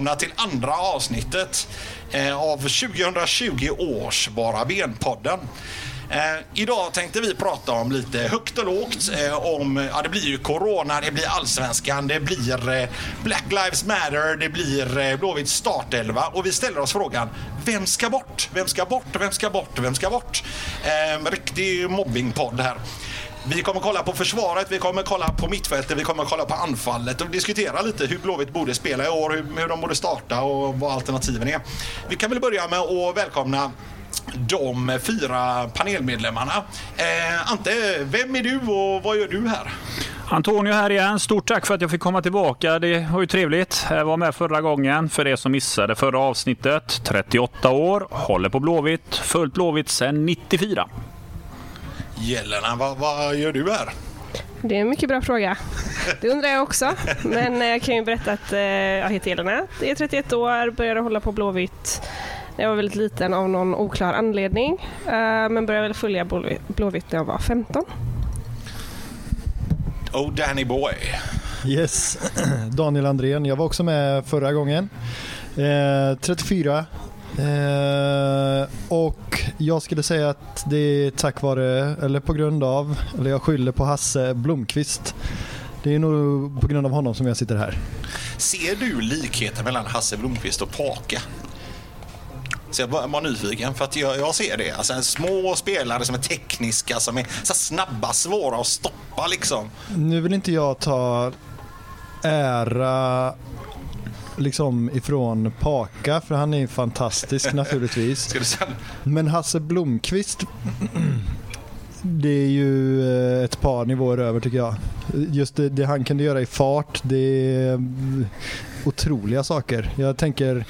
välkomna till andra avsnittet eh, av 2020 års Bara Ben-podden. Eh, idag tänkte vi prata om lite högt och lågt. Eh, om, ja, det blir ju Corona, det blir Allsvenskan, det blir eh, Black Lives Matter, det blir eh, Blåvitts startelva. Och vi ställer oss frågan, vem ska bort? Vem ska bort? Vem ska bort? Vem ska bort? Eh, riktig mobbingpodd här. Vi kommer kolla på försvaret, vi kommer kolla på mittfältet, vi kommer kolla på anfallet och diskutera lite hur Blåvitt borde spela i år, hur, hur de borde starta och vad alternativen är. Vi kan väl börja med att välkomna de fyra panelmedlemmarna. Eh, Ante, vem är du och vad gör du här? Antonio här igen. Stort tack för att jag fick komma tillbaka. Det var ju trevligt. Jag var med förra gången. För er som missade förra avsnittet. 38 år, håller på Blåvitt, följt Blåvitt sedan 94. Jelena, vad, vad gör du här? Det är en mycket bra fråga. Det undrar jag också. Men jag kan ju berätta att eh, jag heter Elena. Jag är 31 år, började hålla på Blåvitt när jag var väldigt liten av någon oklar anledning. Eh, men började väl följa Blåvitt när jag var 15. Oh Danny boy. Yes, Daniel Andrén. Jag var också med förra gången. Eh, 34. Eh, och jag skulle säga att det är tack vare, eller på grund av, eller jag skyller på Hasse Blomqvist. Det är nog på grund av honom som jag sitter här. Ser du likheten mellan Hasse Blomqvist och Paka? Så jag var nyfiken för att jag, jag ser det. Alltså, små spelare som är tekniska, som är så snabba, svåra att stoppa liksom. Nu vill inte jag ta ära liksom ifrån Paka, för han är fantastisk naturligtvis. Men Hasse Blomqvist, det är ju eh, ett par nivåer över tycker jag. Just det, det han kunde göra i fart, det är otroliga saker. Jag tänker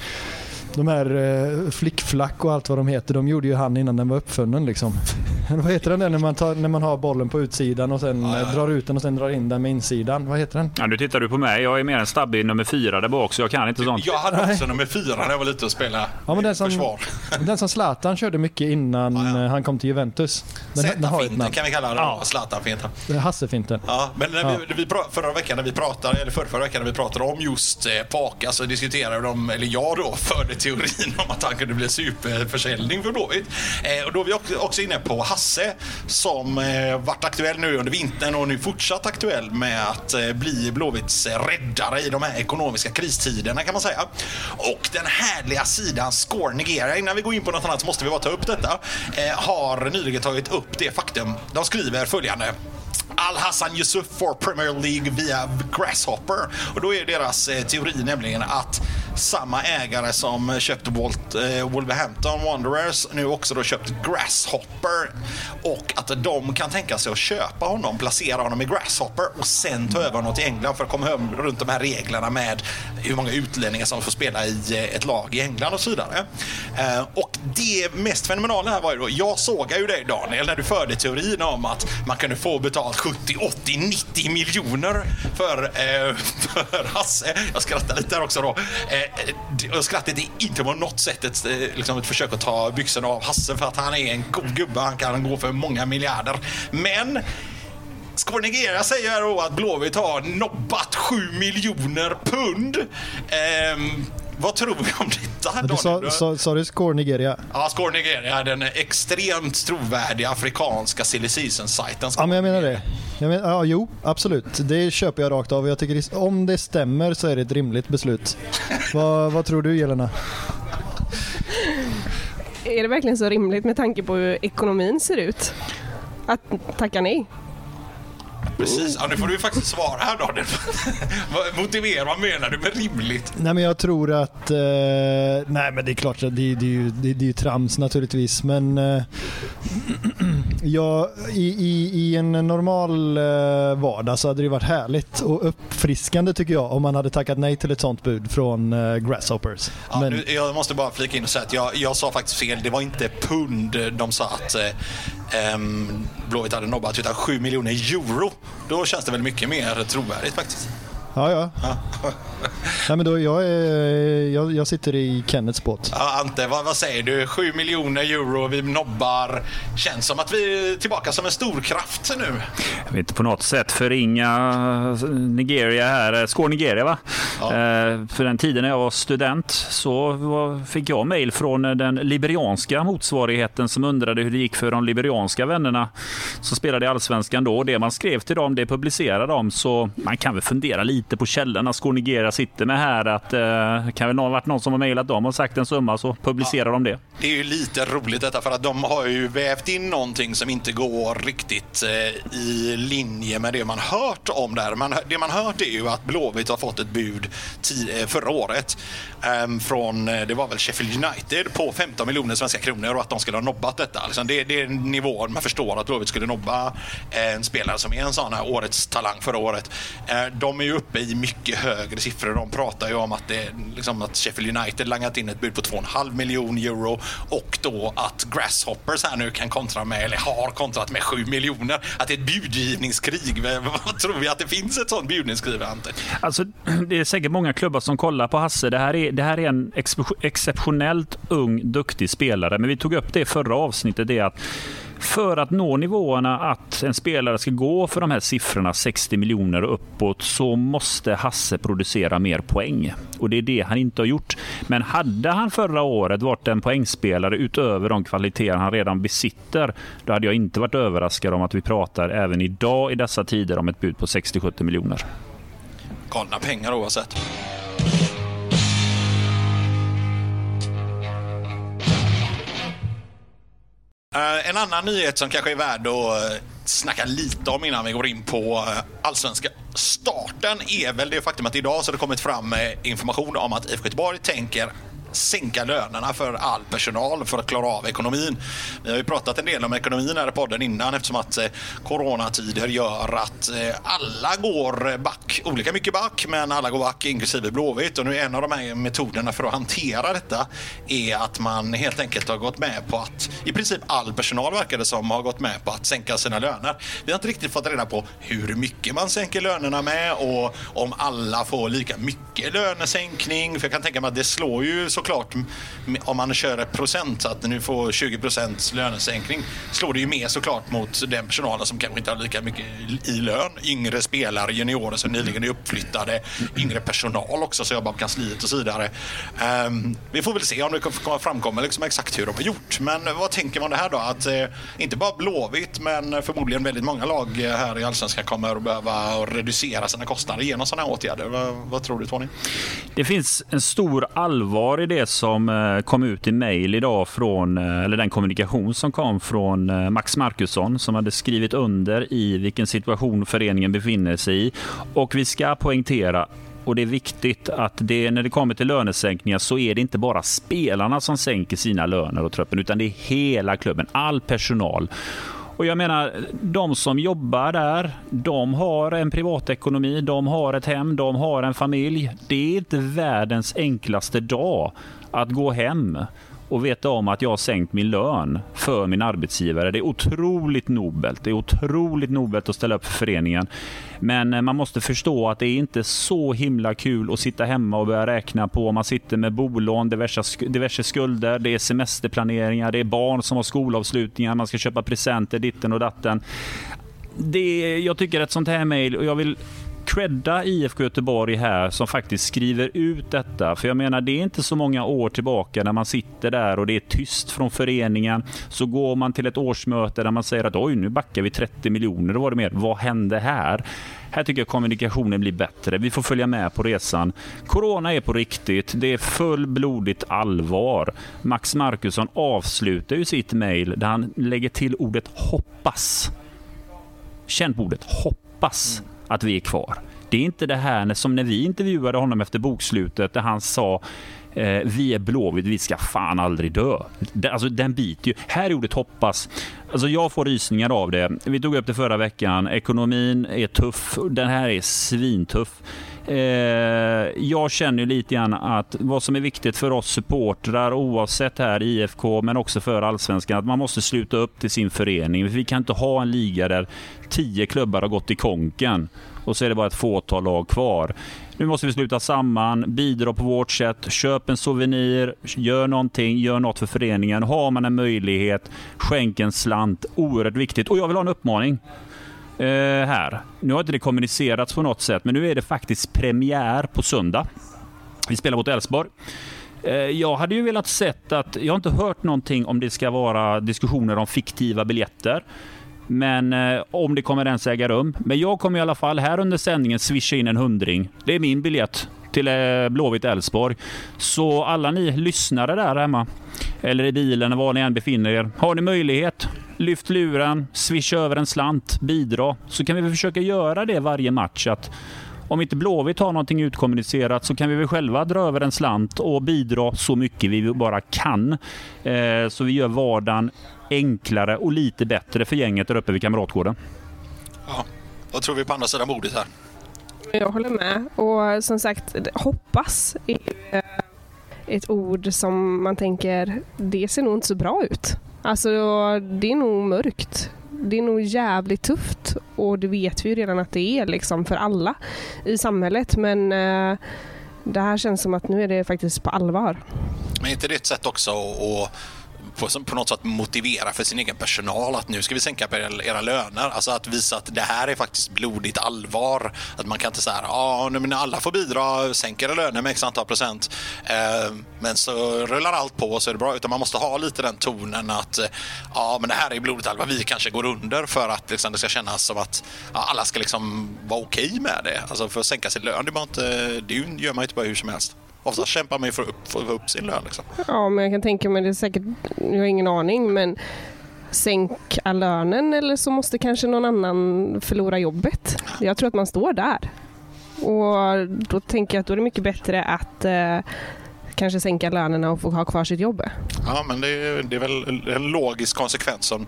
de här eh, flickflack och allt vad de heter, de gjorde ju han innan den var uppfunnen liksom. Vad heter den där när man, tar, när man har bollen på utsidan och sen ja, ja. drar ut den och sen drar in den med insidan? Vad heter den? Ja, nu tittar du på mig. Jag är mer en stabbig nummer fyra där bak så jag kan inte sånt. Jag hade också nummer fyra när jag var lite och spelade ja, men den som, försvar. Den som Zlatan körde mycket innan ja, han kom till Juventus. Z-finten kan vi kalla det. Ja. Zlatan-finten. Hasse-finten. Ja, men när vi, vi, förra veckan när vi pratade, eller förra, förra veckan när vi pratade om just eh, Paka så diskuterade de, eller jag då, förde teorin om att han kunde bli superförsäljning för Blåvitt. Eh, och då är vi också inne på Hasse som eh, varit aktuell nu under vintern och nu fortsatt aktuell med att eh, bli Blåvitts räddare i de här ekonomiska kristiderna kan man säga. Och den härliga sidan Score Nigeria, innan vi går in på något annat så måste vi bara ta upp detta, eh, har nyligen tagit upp det faktum. De skriver följande. Al-Hassan Yusuf for Premier League via Grasshopper. Och då är deras eh, teori nämligen att samma ägare som köpte Walt, eh, Wolverhampton Wanderers nu också då köpt Grasshopper och att de kan tänka sig att köpa honom, placera honom i Grasshopper och sen ta över honom till England för att komma hem runt de här reglerna med hur många utlänningar som får spela i eh, ett lag i England och så vidare. Eh, och det mest fenomenala här var ju då, jag såg ju dig Daniel när du förde teorin om att man kunde få betalt 70, 80, 90 miljoner för, eh, för Hasse. Jag skrattar lite här också då. Eh, Eh, och skrattet är inte på något sätt ett, eh, liksom ett försök att ta byxorna av Hasse för att han är en god gubbe. Han kan gå för många miljarder. Men Skåne säger då att Blåvitt har nobbat 7 miljoner pund. Ehm, vad tror vi om detta? Du sa, sa, sa du Score Nigeria? Ja, Score Nigeria. Den extremt trovärdiga afrikanska silly season-sajten. Ja, men jag menar det. Jag men, ja, jo, absolut. Det köper jag rakt av. Jag tycker om det stämmer så är det ett rimligt beslut. vad, vad tror du, Jelena? Är det verkligen så rimligt med tanke på hur ekonomin ser ut? Att tacka nej? Precis, ja, nu får du faktiskt svara här Daniel. Motivera, vad menar du med rimligt? Nej men jag tror att, eh, nej men det är klart, det, det, är ju, det, det är ju trams naturligtvis men eh, ja, i, i, i, en normal eh, vardag så hade det varit härligt och uppfriskande tycker jag om man hade tackat nej till ett sånt bud från eh, Grasshoppers. Ja, men, nu, jag måste bara flika in och säga att jag, jag sa faktiskt fel, det var inte pund de sa att eh, Ehm, Blåvitt hade nobbat utan 7 miljoner euro. Då känns det väl mycket mer trovärdigt faktiskt. Ja, ja. Nej, men då, jag, är, jag, jag sitter i Kennets båt. Ja, Ante, vad, vad säger du? 7 miljoner euro, vi nobbar. Känns som att vi är tillbaka som en storkraft nu. Jag vill inte på något sätt förringa Nigeria här. Skår Nigeria va? Ja. Eh, för den tiden när jag var student så fick jag mejl från den liberianska motsvarigheten som undrade hur det gick för de liberianska vännerna som spelade i Allsvenskan då. Det man skrev till dem, det publicerade de. Så man kan väl fundera lite lite på källorna Skåne Nigeria sitter med här. Att, eh, kan väl ha varit någon som har mejlat dem och sagt en summa så publicerar ja. de det. Det är ju lite roligt detta för att de har ju vävt in någonting som inte går riktigt eh, i linje med det man hört om där. Man, det man hört är ju att Blåvitt har fått ett bud eh, förra året ehm, eh, från, det var väl Sheffield United på 15 miljoner svenska kronor och att de skulle ha nobbat detta. Liksom det, det är nivån man förstår att Blåvitt skulle nobba en spelare som är en sån här årets talang förra året. Eh, de är ju uppe i mycket högre siffror. De pratar ju om att, det, liksom att Sheffield United langat in ett bud på 2,5 miljoner euro och då att Grasshoppers här nu kan kontra med, eller har kontrat med 7 miljoner. Att det är ett budgivningskrig. Vad tror vi att det finns ett sånt budgivningskrig, Ante? Alltså, det är säkert många klubbar som kollar på Hasse. Det här är, det här är en exceptionellt ung, duktig spelare. Men vi tog upp det i förra avsnittet. Det att för att nå nivåerna att en spelare ska gå för de här siffrorna, 60 miljoner och uppåt, så måste Hasse producera mer poäng. Och det är det han inte har gjort. Men hade han förra året varit en poängspelare utöver de kvaliteter han redan besitter, då hade jag inte varit överraskad om att vi pratar även idag i dessa tider om ett bud på 60-70 miljoner. Galna pengar oavsett. Eh, en annan nyhet som kanske är värd att eh, snacka lite om innan vi går in på eh, allsvenska starten är väl det faktum att idag så har det kommit fram information om att IFK Göteborg tänker sänka lönerna för all personal för att klara av ekonomin. Vi har ju pratat en del om ekonomin här i podden innan eftersom att eh, coronatider gör att eh, alla går back, olika mycket back, men alla går back inklusive Blåvitt. Och nu en av de här metoderna för att hantera detta är att man helt enkelt har gått med på att i princip all personal verkar det som har gått med på att sänka sina löner. Vi har inte riktigt fått reda på hur mycket man sänker lönerna med och om alla får lika mycket lönesänkning. För jag kan tänka mig att det slår ju så såklart, om man kör ett procent, så att nu får 20 procents lönesänkning, slår det ju mer såklart mot den personalen som kanske inte har lika mycket i lön. Yngre spelare, juniorer som nyligen är uppflyttade, yngre personal också som jobbar på kansliet och så vidare. Um, vi får väl se om det kommer framkomma liksom exakt hur de har gjort. Men vad tänker man det här då? Att eh, inte bara Blåvitt, men förmodligen väldigt många lag eh, här i Allsvenskan kommer att behöva reducera sina kostnader genom sådana här åtgärder. Vad, vad tror du Tony? Det finns en stor allvar i det som eh, kom ut i mejl idag från, eh, eller den kommunikation som kom från eh, Max Markusson som hade skrivit under i vilken situation föreningen befinner sig i. Och vi ska poängtera och det är viktigt att det, när det kommer till lönesänkningar så är det inte bara spelarna som sänker sina löner och truppen utan det är hela klubben, all personal. Och jag menar, de som jobbar där, de har en privatekonomi, de har ett hem, de har en familj. Det är inte världens enklaste dag att gå hem och veta om att jag har sänkt min lön för min arbetsgivare. Det är otroligt nobelt. Det är otroligt nobelt att ställa upp för föreningen. Men eh, man måste förstå att det är inte så himla kul att sitta hemma och börja räkna på om man sitter med bolån, diverse, diverse skulder, det är semesterplaneringar, det är barn som har skolavslutningar, man ska köpa presenter, ditten och datten. Det, jag tycker ett sånt här mejl, och jag vill credda IFK Göteborg här som faktiskt skriver ut detta. För jag menar, det är inte så många år tillbaka när man sitter där och det är tyst från föreningen. Så går man till ett årsmöte där man säger att oj, nu backar vi 30 miljoner. Då var det mer, vad hände här? Här tycker jag kommunikationen blir bättre. Vi får följa med på resan. Corona är på riktigt. Det är fullblodigt allvar. Max Markusson avslutar ju sitt mejl där han lägger till ordet hoppas. Känn på ordet hoppas att vi är kvar. Det är inte det här som när vi intervjuade honom efter bokslutet där han sa Eh, vi är Blåvitt, vi ska fan aldrig dö. Alltså den biter ju. Här är ordet hoppas. Alltså jag får rysningar av det. Vi tog upp det förra veckan. Ekonomin är tuff. Den här är svintuff. Eh, jag känner lite grann att vad som är viktigt för oss supportrar oavsett här IFK men också för allsvenskan att man måste sluta upp till sin förening. Vi kan inte ha en liga där tio klubbar har gått i konken och så är det bara ett fåtal lag kvar. Nu måste vi sluta samman, bidra på vårt sätt, köp en souvenir, gör någonting, gör något för föreningen. Har man en möjlighet, skänk en slant. Oerhört viktigt. Och jag vill ha en uppmaning. Eh, här. Nu har inte det kommunicerats på något sätt, men nu är det faktiskt premiär på söndag. Vi spelar mot Elfsborg. Eh, jag hade ju velat sett att, jag har inte hört någonting om det ska vara diskussioner om fiktiva biljetter. Men eh, om det kommer ens äga rum. Men jag kommer i alla fall här under sändningen swisha in en hundring. Det är min biljett till eh, Blåvitt Elfsborg. Så alla ni lyssnare där hemma, eller i bilen, var ni än befinner er. Har ni möjlighet, lyft luren, swisha över en slant, bidra. Så kan vi försöka göra det varje match. Att om inte Blåvitt har någonting utkommunicerat så kan vi väl själva dra över en slant och bidra så mycket vi bara kan. Eh, så vi gör vardagen enklare och lite bättre för gänget där uppe vid Kamratgården. Ja, vad tror vi på andra sidan bordet här? Jag håller med. Och som sagt, hoppas är eh, ett ord som man tänker, det ser nog inte så bra ut. Alltså det är nog mörkt. Det är nog jävligt tufft och det vet vi ju redan att det är liksom för alla i samhället. Men eh, det här känns som att nu är det faktiskt på allvar. Men inte det ett sätt också att på, på något sätt motivera för sin egen personal att nu ska vi sänka era, era löner. Alltså att visa att det här är faktiskt blodigt allvar. Att man kan inte säga ja, men alla får bidra, sänk era löner med x antal procent. Eh, men så rullar allt på så är det bra. Utan man måste ha lite den tonen att eh, ja, men det här är blodigt allvar. Vi kanske går under för att liksom, det ska kännas som att ja, alla ska liksom vara okej okay med det. Alltså för att sänka sin lön, det, inte, det gör man inte bara hur som helst. Ofta kämpar man ju för att upp, få upp sin lön. Liksom. Ja, men jag kan tänka mig det är säkert, jag har ingen aning, men sänka lönen eller så måste kanske någon annan förlora jobbet. Jag tror att man står där. Och då tänker jag att då är det mycket bättre att eh, kanske sänka lönerna och få ha kvar sitt jobb. Ja, men det är, det är väl en logisk konsekvens som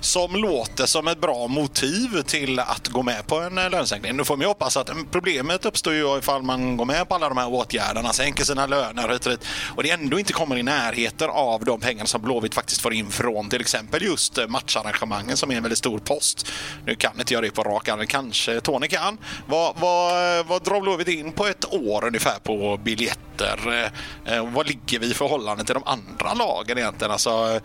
som låter som ett bra motiv till att gå med på en eh, lönesänkning. Nu får man ju hoppas att mm, problemet uppstår ju ifall man går med på alla de här åtgärderna, sänker sina löner och hit och det ändå inte kommer i närheten av de pengar som Blåvitt faktiskt får in från till exempel just eh, matcharrangemangen som är en väldigt stor post. Nu kan inte jag det på rak arm, kanske Tony kan. Vad, vad, vad drar Blåvitt in på ett år ungefär på biljetter? Eh, vad ligger vi i förhållande till de andra lagen egentligen? Alltså,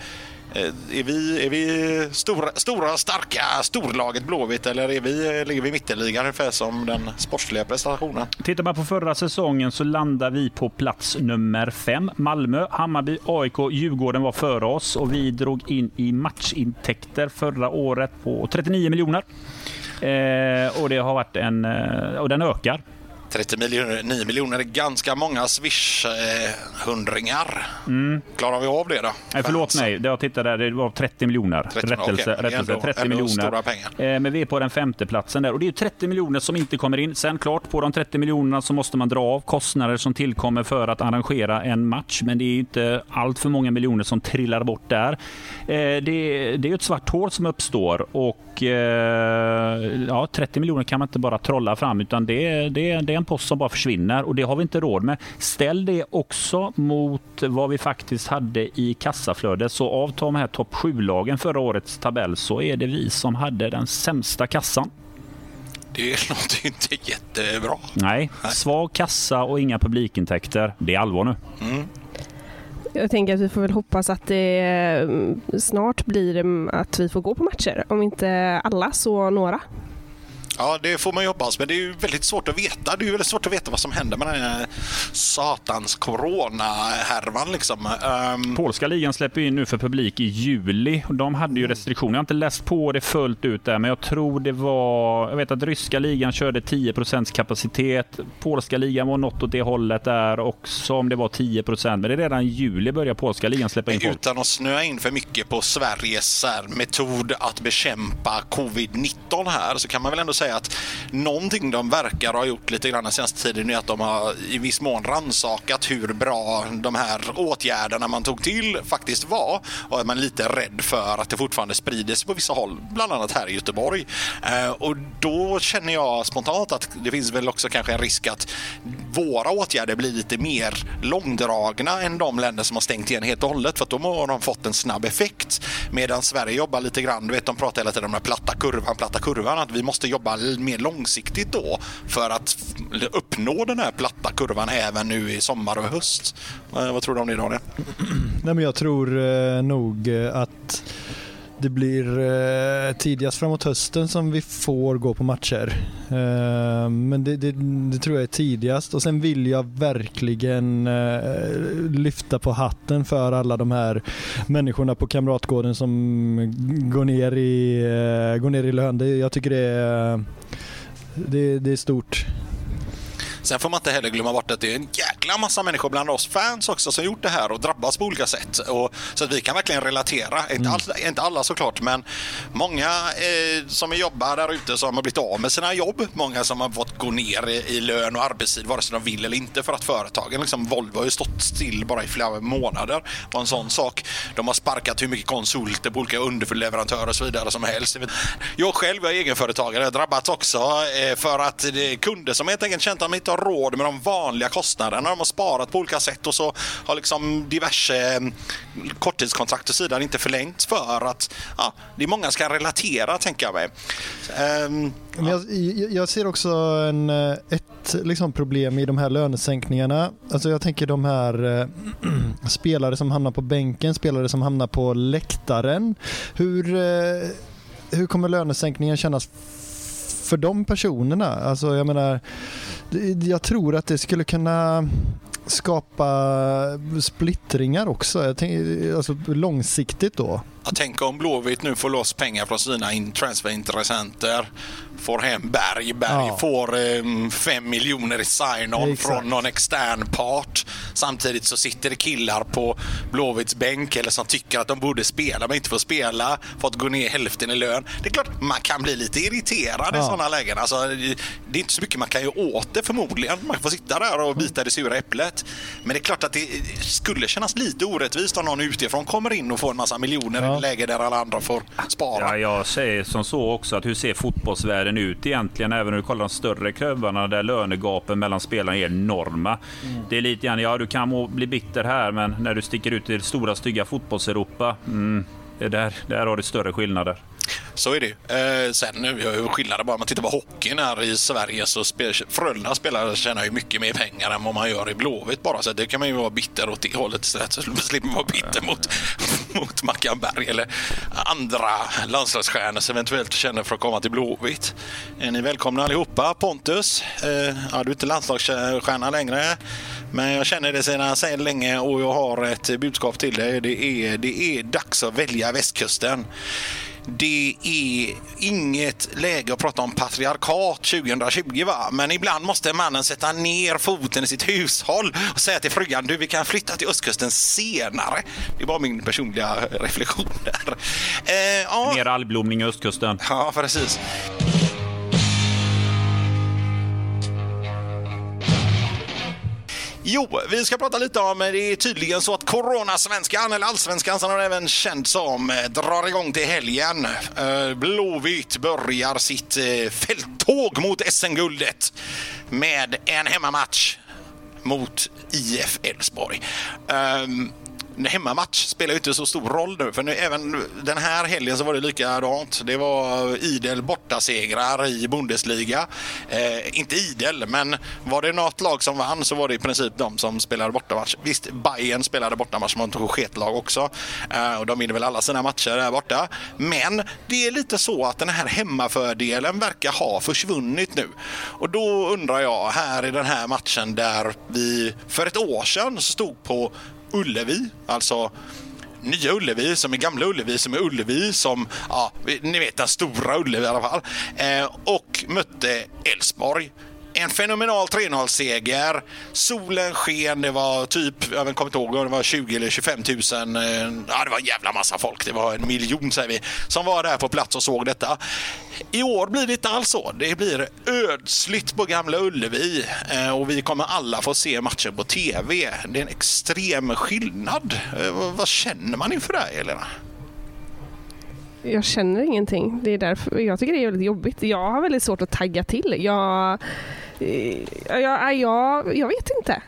Eh, är vi, är vi stora, stora, starka storlaget Blåvitt eller är vi, ligger vi i mittenligan ungefär som den sportsliga prestationen? Tittar man på förra säsongen så landar vi på plats nummer fem. Malmö, Hammarby, AIK, Djurgården var före oss och vi drog in i matchintäkter förra året på 39 miljoner. Eh, och det har varit en, eh, och den ökar. 30 miljoner, 9 miljoner är ganska många swish-hundringar. Mm. Klarar vi av det då? Nej, förlåt mig, jag tittade där, det var 30 miljoner. 30, rättelse, okay. rättelse ändå, 30 ändå miljoner. Eh, men vi är på den femte platsen där och det är 30 miljoner som inte kommer in. Sen klart, på de 30 miljonerna så måste man dra av kostnader som tillkommer för att arrangera en match. Men det är inte allt för många miljoner som trillar bort där. Eh, det, det är ett svart hål som uppstår och eh, ja, 30 miljoner kan man inte bara trolla fram utan det, det, det är en post som bara försvinner och det har vi inte råd med. Ställ det också mot vad vi faktiskt hade i kassaflödet. Så av de här topp 7-lagen förra årets tabell så är det vi som hade den sämsta kassan. Det låter inte jättebra. Nej, svag kassa och inga publikintäkter. Det är allvar nu. Mm. Jag tänker att vi får väl hoppas att det mm, snart blir att vi får gå på matcher. Om inte alla så några. Ja, det får man ju hoppas, men det är ju väldigt svårt att veta. Det är ju väldigt svårt att veta vad som händer med den här satans corona-härvan. Liksom. Um... Polska ligan släpper in nu för publik i juli. De hade ju restriktioner. Jag har inte läst på det fullt ut där, men jag tror det var... Jag vet att ryska ligan körde 10% kapacitet. Polska ligan var något åt det hållet där också, om det var 10 Men det är redan i juli börjar polska ligan släppa in folk. Utan att snöa in för mycket på Sveriges metod att bekämpa covid-19 här, så kan man väl ändå säga säga att någonting de verkar ha gjort lite grann den senaste tiden är att de har i viss mån ransakat hur bra de här åtgärderna man tog till faktiskt var. Och är man lite rädd för att det fortfarande sprider sig på vissa håll, bland annat här i Göteborg. Eh, och då känner jag spontant att det finns väl också kanske en risk att våra åtgärder blir lite mer långdragna än de länder som har stängt igen helt och hållet för att då har de fått en snabb effekt. Medan Sverige jobbar lite grann, du vet de pratar hela tiden om den platta kurvan, platta kurvan, att vi måste jobba mer långsiktigt då för att uppnå den här platta kurvan även nu i sommar och höst. Eh, vad tror du om det Daniel? Nej, men jag tror eh, nog eh, att det blir eh, tidigast framåt hösten som vi får gå på matcher. Eh, men det, det, det, tror jag är tidigast och sen vill jag verkligen eh, lyfta på hatten för alla de här människorna på Kamratgården som går ner i, eh, går ner i lön. Det, jag tycker det är, det, det är stort. Sen får man inte heller glömma bort att det är en jäkla massa människor bland oss fans också som gjort det här och drabbats på olika sätt. Och, så att vi kan verkligen relatera. Mm. Inte, all, inte alla såklart, men många eh, som jobbar där ute som har blivit av med sina jobb. Många som har fått gå ner i, i lön och arbetstid vare sig de vill eller inte för att företagen, liksom Volvo har ju stått still bara i flera månader. Och en sån sak. De har sparkat hur mycket konsulter på olika underleverantörer och så vidare som helst. Jag själv är egenföretagare, jag har drabbats också eh, för att det är kunder som helt enkelt känt att de inte har råd med de vanliga kostnaderna. De har sparat på olika sätt och så har liksom diverse mm, korttidskontrakt och sidan inte förlängts för att ja, det är många som kan relatera, tänker jag mig. Um, ja. jag, jag, ser också en, eh, ett liksom problem i de här lönesänkningarna. Alltså jag tänker de här äh, spelare som hamnar på bänken, spelare som hamnar på läktaren. Hur, äh, hur kommer lönesänkningen kännas för de personerna? Alltså jag menar, jag tror att det skulle kunna skapa splittringar också, jag alltså långsiktigt då. Jag tänker om Blåvitt nu får loss pengar från sina transferintressenter får hem Berg. Berg ja. får eh, fem miljoner i sign-on från någon extern part. Samtidigt så sitter det killar på Blåvitts bänk eller som tycker att de borde spela men inte får spela. Fått gå ner hälften i lön. Det är klart man kan bli lite irriterad ja. i sådana lägen. Alltså, det är inte så mycket man kan göra åt det förmodligen. Man får sitta där och bita det sura äpplet. Men det är klart att det skulle kännas lite orättvist om någon utifrån kommer in och får en massa miljoner ja. Läge där alla andra får spara. Ja, jag säger som så också att hur ser fotbollsvärlden ut egentligen? Även när du kollar de större klubbarna där lönegapen mellan spelarna är enorma. Mm. Det är lite grann, ja du kan bli bitter här, men när du sticker ut i det stora stygga fotbollseuropa, mm, där, där har du större skillnader. Så är det eh, Sen eh, nu, skillnaden bara om man tittar på hockeyn här i Sverige så spel, Frölunda spelare tjänar ju mycket mer pengar än vad man gör i Blåvitt bara. Så det kan man ju vara bitter åt det hållet istället. Så slipper man vara bitter mot, mot Mackan Berg eller andra landslagsstjärnor som eventuellt känner för att komma till Blåvitt. Är ni välkomna allihopa? Pontus, eh, ja, du är inte landslagsstjärna längre. Men jag känner det sedan, sedan länge och jag har ett budskap till dig. Det är, det är dags att välja västkusten. Det är inget läge att prata om patriarkat 2020 va? Men ibland måste mannen sätta ner foten i sitt hushåll och säga till frugan du vi kan flytta till östkusten senare. Det bara min personliga reflektion där. Eh, ja. Mer algblomning i östkusten. Ja, precis. Jo, vi ska prata lite om, eh, det är tydligen så att Coronasvenskan, eller Allsvenskan som den även känd som, eh, drar igång till helgen. Eh, Blåvitt börjar sitt fälttåg mot SM-guldet med en hemmamatch mot IF Elfsborg. Ehm, hemmamatch spelar ju inte så stor roll nu. För nu, även den här helgen så var det likadant. Det var idel bortasegrar i Bundesliga. Eh, inte idel, men var det något lag som vann så var det i princip de som spelade bortamatch. Visst, Bayern spelade bortamatch mot sketlag också. Eh, och de vinner väl alla sina matcher där borta. Men det är lite så att den här hemmafördelen verkar ha försvunnit nu. Och då undrar jag, här i den här matchen där vi för ett år sedan stod på Ullevi, alltså Nya Ullevi som är Gamla Ullevi som är Ullevi som, ja, ni vet den stora Ullevi i alla fall. Eh, och mötte Elfsborg en fenomenal 3-0-seger. Solen sken, det var typ, jag kommer inte ihåg, det var 20 eller 25 000. Eh, ja, det var en jävla massa folk. Det var en miljon säger vi, som var där på plats och såg detta. I år blir det inte alls så. Det blir ödsligt på Gamla Ullevi eh, och vi kommer alla få se matchen på TV. Det är en extrem skillnad. Eh, vad känner man inför det här, Elena? Jag känner ingenting. Det är därför jag tycker det är väldigt jobbigt. Jag har väldigt svårt att tagga till. Jag, jag, jag, jag vet inte.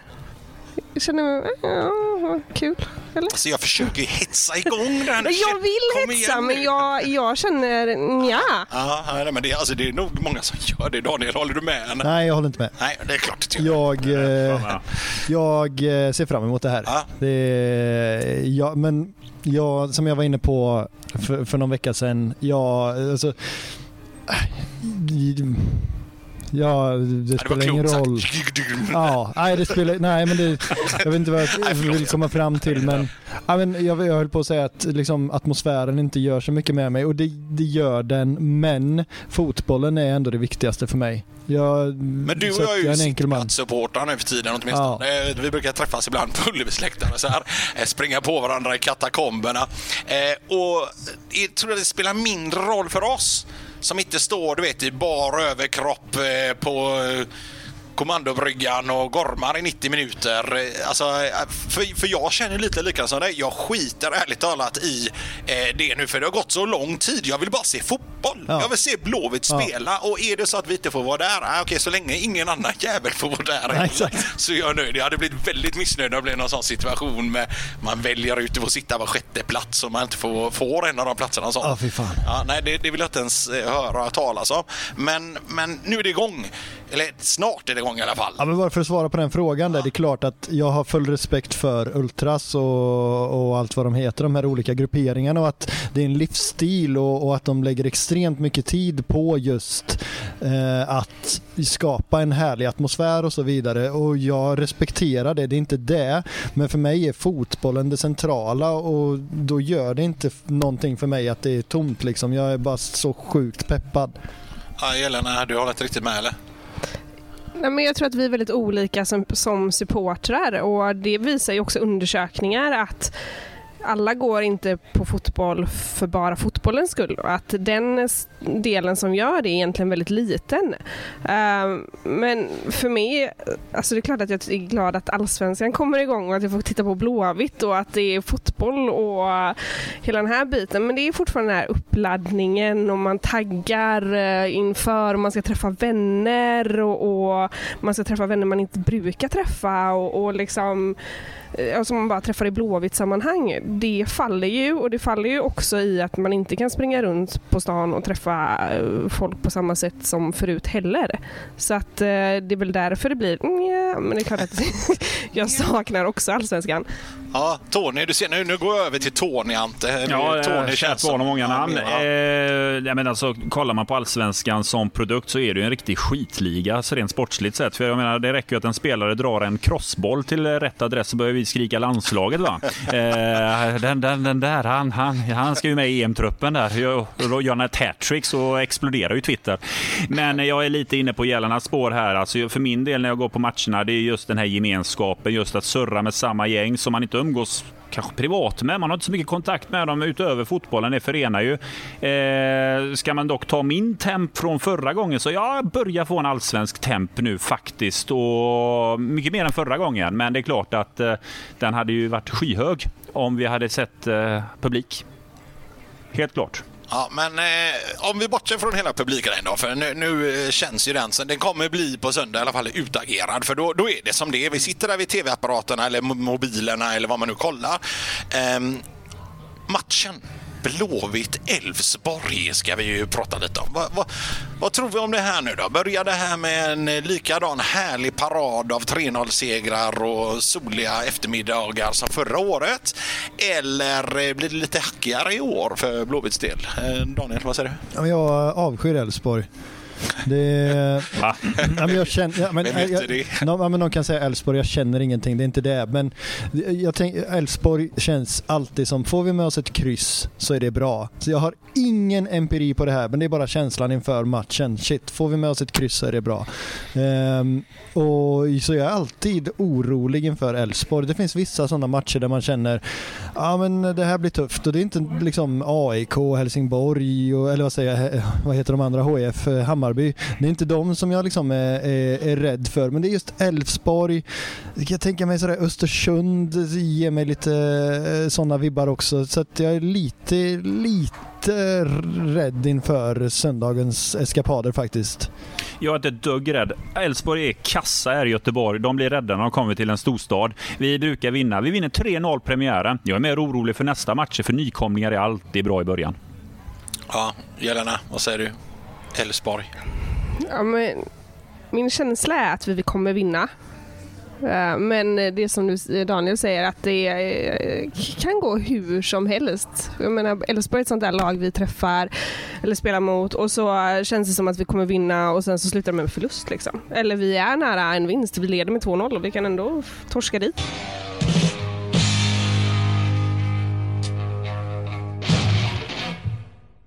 Jag känner, ja, kul. Eller? Alltså jag försöker ju hetsa igång den. Jag vill hetsa men jag, jag känner nja. Ja, nej, men det, alltså, det är nog många som gör det. Daniel, håller du med? Nej, jag håller inte med. Nej, det är klart jag, eh, jag eh, ser fram emot det här. Ja. Det, ja, men jag, som jag var inne på för, för någon vecka sedan, jag, alltså, Ja, det ja, spelar det ingen roll. Ja, nej, det spelar, nej, men det, jag vet inte vad jag vill komma fram till. Men, ja, men jag, jag höll på att säga att liksom, atmosfären inte gör så mycket med mig och det, det gör den. Men fotbollen är ändå det viktigaste för mig. Jag, men du och jag är ju sittplatssupportrar nu för tiden åtminstone. Ja. Vi brukar träffas ibland på Ullevis så här, eh, springa på varandra i katakomberna. Eh, och jag tror att det spelar mindre roll för oss som inte står du vet, i bar överkropp eh, på eh, kommandobryggan och gormar i 90 minuter. Alltså, för, för jag känner lite likadant som dig. Jag skiter ärligt talat i eh, det nu för det har gått så lång tid. Jag vill bara se fotboll. Ja. Jag vill se Blåvitt spela ja. och är det så att vi inte får vara där, ah, okej så länge ingen annan jävel får vara där Nej, så är jag nöjd. Jag hade blivit väldigt missnöjd om det blev någon sån situation med man väljer ut att få sitta var sjätte plats och man inte får, får en av de platserna. Ja, fy fan. Ja, nej, det, det vill jag inte ens eh, höra talas om. Men, men nu är det igång. Eller snart är det igång i alla fall. Ja, men bara för att svara på den frågan där. Det är klart att jag har full respekt för Ultras och, och allt vad de heter, de här olika grupperingarna och att det är en livsstil och, och att de lägger extremt mycket tid på just eh, att skapa en härlig atmosfär och så vidare. Och jag respekterar det, det är inte det. Men för mig är fotbollen det centrala och då gör det inte någonting för mig att det är tomt liksom. Jag är bara så sjukt peppad. Ja, Jelena, du håller inte riktigt med eller? Nej, men jag tror att vi är väldigt olika som, som supportrar och det visar ju också undersökningar att alla går inte på fotboll för bara fotbollens skull och att den delen som gör det är egentligen väldigt liten. Uh, men för mig, alltså det är klart att jag är glad att allsvenskan kommer igång och att jag får titta på Blåvitt och att det är fotboll och hela den här biten. Men det är fortfarande den här uppladdningen och man taggar eh, inför och man ska träffa vänner och, och, man ska träffa vänner man inte brukar träffa och, och liksom Eh, som man bara träffar i Blåvitt-sammanhang, det faller ju och det faller ju också i att man inte kan springa runt på stan och träffa eh, folk på samma sätt som förut heller. Så att eh, det är väl därför det blir, ja, men det är klart att jag saknar också allsvenskan. Ja, Tony, du ser nu, nu går jag över till Tony Ante. Ja, Tony barn och många namn. Ja. Eh, men alltså, kollar man på allsvenskan som produkt så är det ju en riktig skitliga så rent sportsligt sett. För jag menar, det räcker ju att en spelare drar en crossboll till rätt adress så börjar vi skrika landslaget. Va? Eh, den, den, den där, han, han, han ska ju med i EM-truppen där. Gör han ett hattrick så exploderar ju Twitter. Men jag är lite inne på gällarnas spår här. Alltså för min del när jag går på matcherna, det är just den här gemenskapen, just att surra med samma gäng som man inte umgås kanske privat med. Man har inte så mycket kontakt med dem utöver fotbollen. Det förenar ju. Eh, ska man dock ta min temp från förra gången så jag börjar få en allsvensk temp nu faktiskt. Och mycket mer än förra gången. Men det är klart att eh, den hade ju varit skyhög om vi hade sett eh, publik. Helt klart. Ja, men eh, om vi bortser från hela publiken då, för nu, nu eh, känns ju den, den kommer bli på söndag i alla fall utagerad, för då, då är det som det är. Vi sitter där vid tv-apparaterna eller mobilerna eller vad man nu kollar. Eh, matchen Blåvitt-Elfsborg ska vi ju prata lite om. Vad, vad, vad, tror vi om det här nu då? Börjar det här med en likadan härlig parad av 3-0-segrar och soliga eftermiddagar som förra året? Eller eh, blir det lite hackigare i år för Blåvitts del? Eh, Daniel, vad säger du? Jag avskyr Elfsborg. Det, ja, men jag känner, ja, men, heter jag, det? ja, men någon kan säga Elfsborg, jag känner ingenting, det är inte det. Men Elfsborg känns alltid som, får vi med oss ett kryss så är det bra. Så jag har ingen empiri på det här, men det är bara känslan inför matchen. Shit, får vi med oss ett kryss så är det bra. Ehm, och Så jag är alltid orolig inför Elfsborg. Det finns vissa sådana matcher där man känner, ja men det här blir tufft och det är inte liksom AIK, Helsingborg och, eller vad säger jag, vad heter de andra, HF, eh, Hammarby. Det är inte de som jag liksom är, är, är rädd för, men det är just Elfsborg. Jag kan tänka mig sådär Östersund ger mig lite sådana vibbar också. Så att jag är lite, lite rädd inför söndagens eskapader faktiskt. Jag är inte ett dugg rädd. Elfsborg är kassa här i Göteborg. De blir rädda när de kommer till en storstad. Vi brukar vinna. Vi vinner 3-0 premiären. Jag är mer orolig för nästa matcher, för nykomlingar är alltid bra i början. Ja, Jelena, vad säger du? Elfsborg. Ja, men min känsla är att vi kommer vinna. Eh, men det som Daniel säger att det eh, kan gå hur som helst. Jag menar Elfsborg är ett sånt där lag vi träffar eller spelar mot och så känns det som att vi kommer vinna och sen så slutar det med en förlust. Liksom. Eller vi är nära en vinst, vi leder med 2-0 och vi kan ändå torska dit.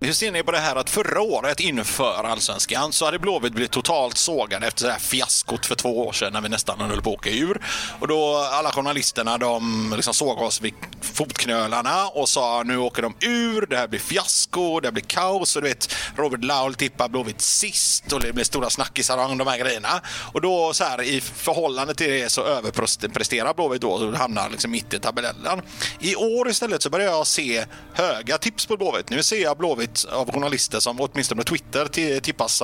Hur ser ni på det här att förra året inför allsvenskan så hade Blåvitt blivit totalt sågade efter det här fiaskot för två år sedan när vi nästan höll på att åka ur. Och då alla journalisterna de liksom såg oss vid fotknölarna och sa nu åker de ur, det här blir fiasko, det här blir kaos. Och du vet, Robert Laul tippar Blåvitt sist och det blir stora snackisar om de här grejerna. Och då så här i förhållande till det så överpresterar Blåvitt då och hamnar liksom mitt i tabellen. I år istället så börjar jag se höga tips på Blåvitt. Nu ser jag Blåvitt av journalister som åtminstone Twitter tippas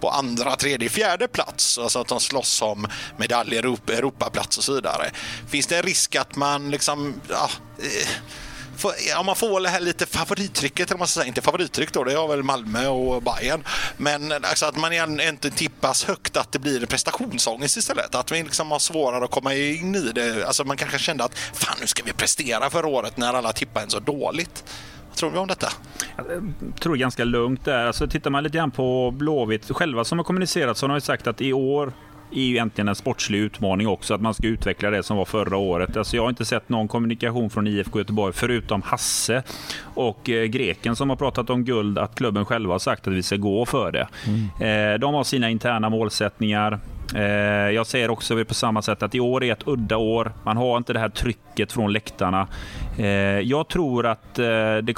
på andra, tredje, fjärde plats. Alltså att de slåss om medaljer, Europaplats och så vidare. Finns det en risk att man liksom... Ja, eh, man får det här lite favorittrycket, eller man ska säga. Inte favorittryck då, det har väl Malmö och Bayern. Men alltså att man inte tippas högt, att det blir prestationsångest istället. Att vi liksom har svårare att komma in i det. Alltså man kanske kände att fan, nu ska vi prestera förra året när alla tippade en så dåligt. Vad tror vi om detta? Jag tror ganska lugnt där. Alltså, tittar man lite grann på Blåvitt själva som har kommunicerat så har de sagt att i år är ju egentligen en sportslig utmaning också, att man ska utveckla det som var förra året. Alltså jag har inte sett någon kommunikation från IFK Göteborg förutom Hasse och eh, greken som har pratat om guld, att klubben själva har sagt att vi ska gå för det. Eh, de har sina interna målsättningar. Eh, Jag säger också på samma sätt att i år är ett udda år. Man har inte det här trycket från läktarna. Jag tror att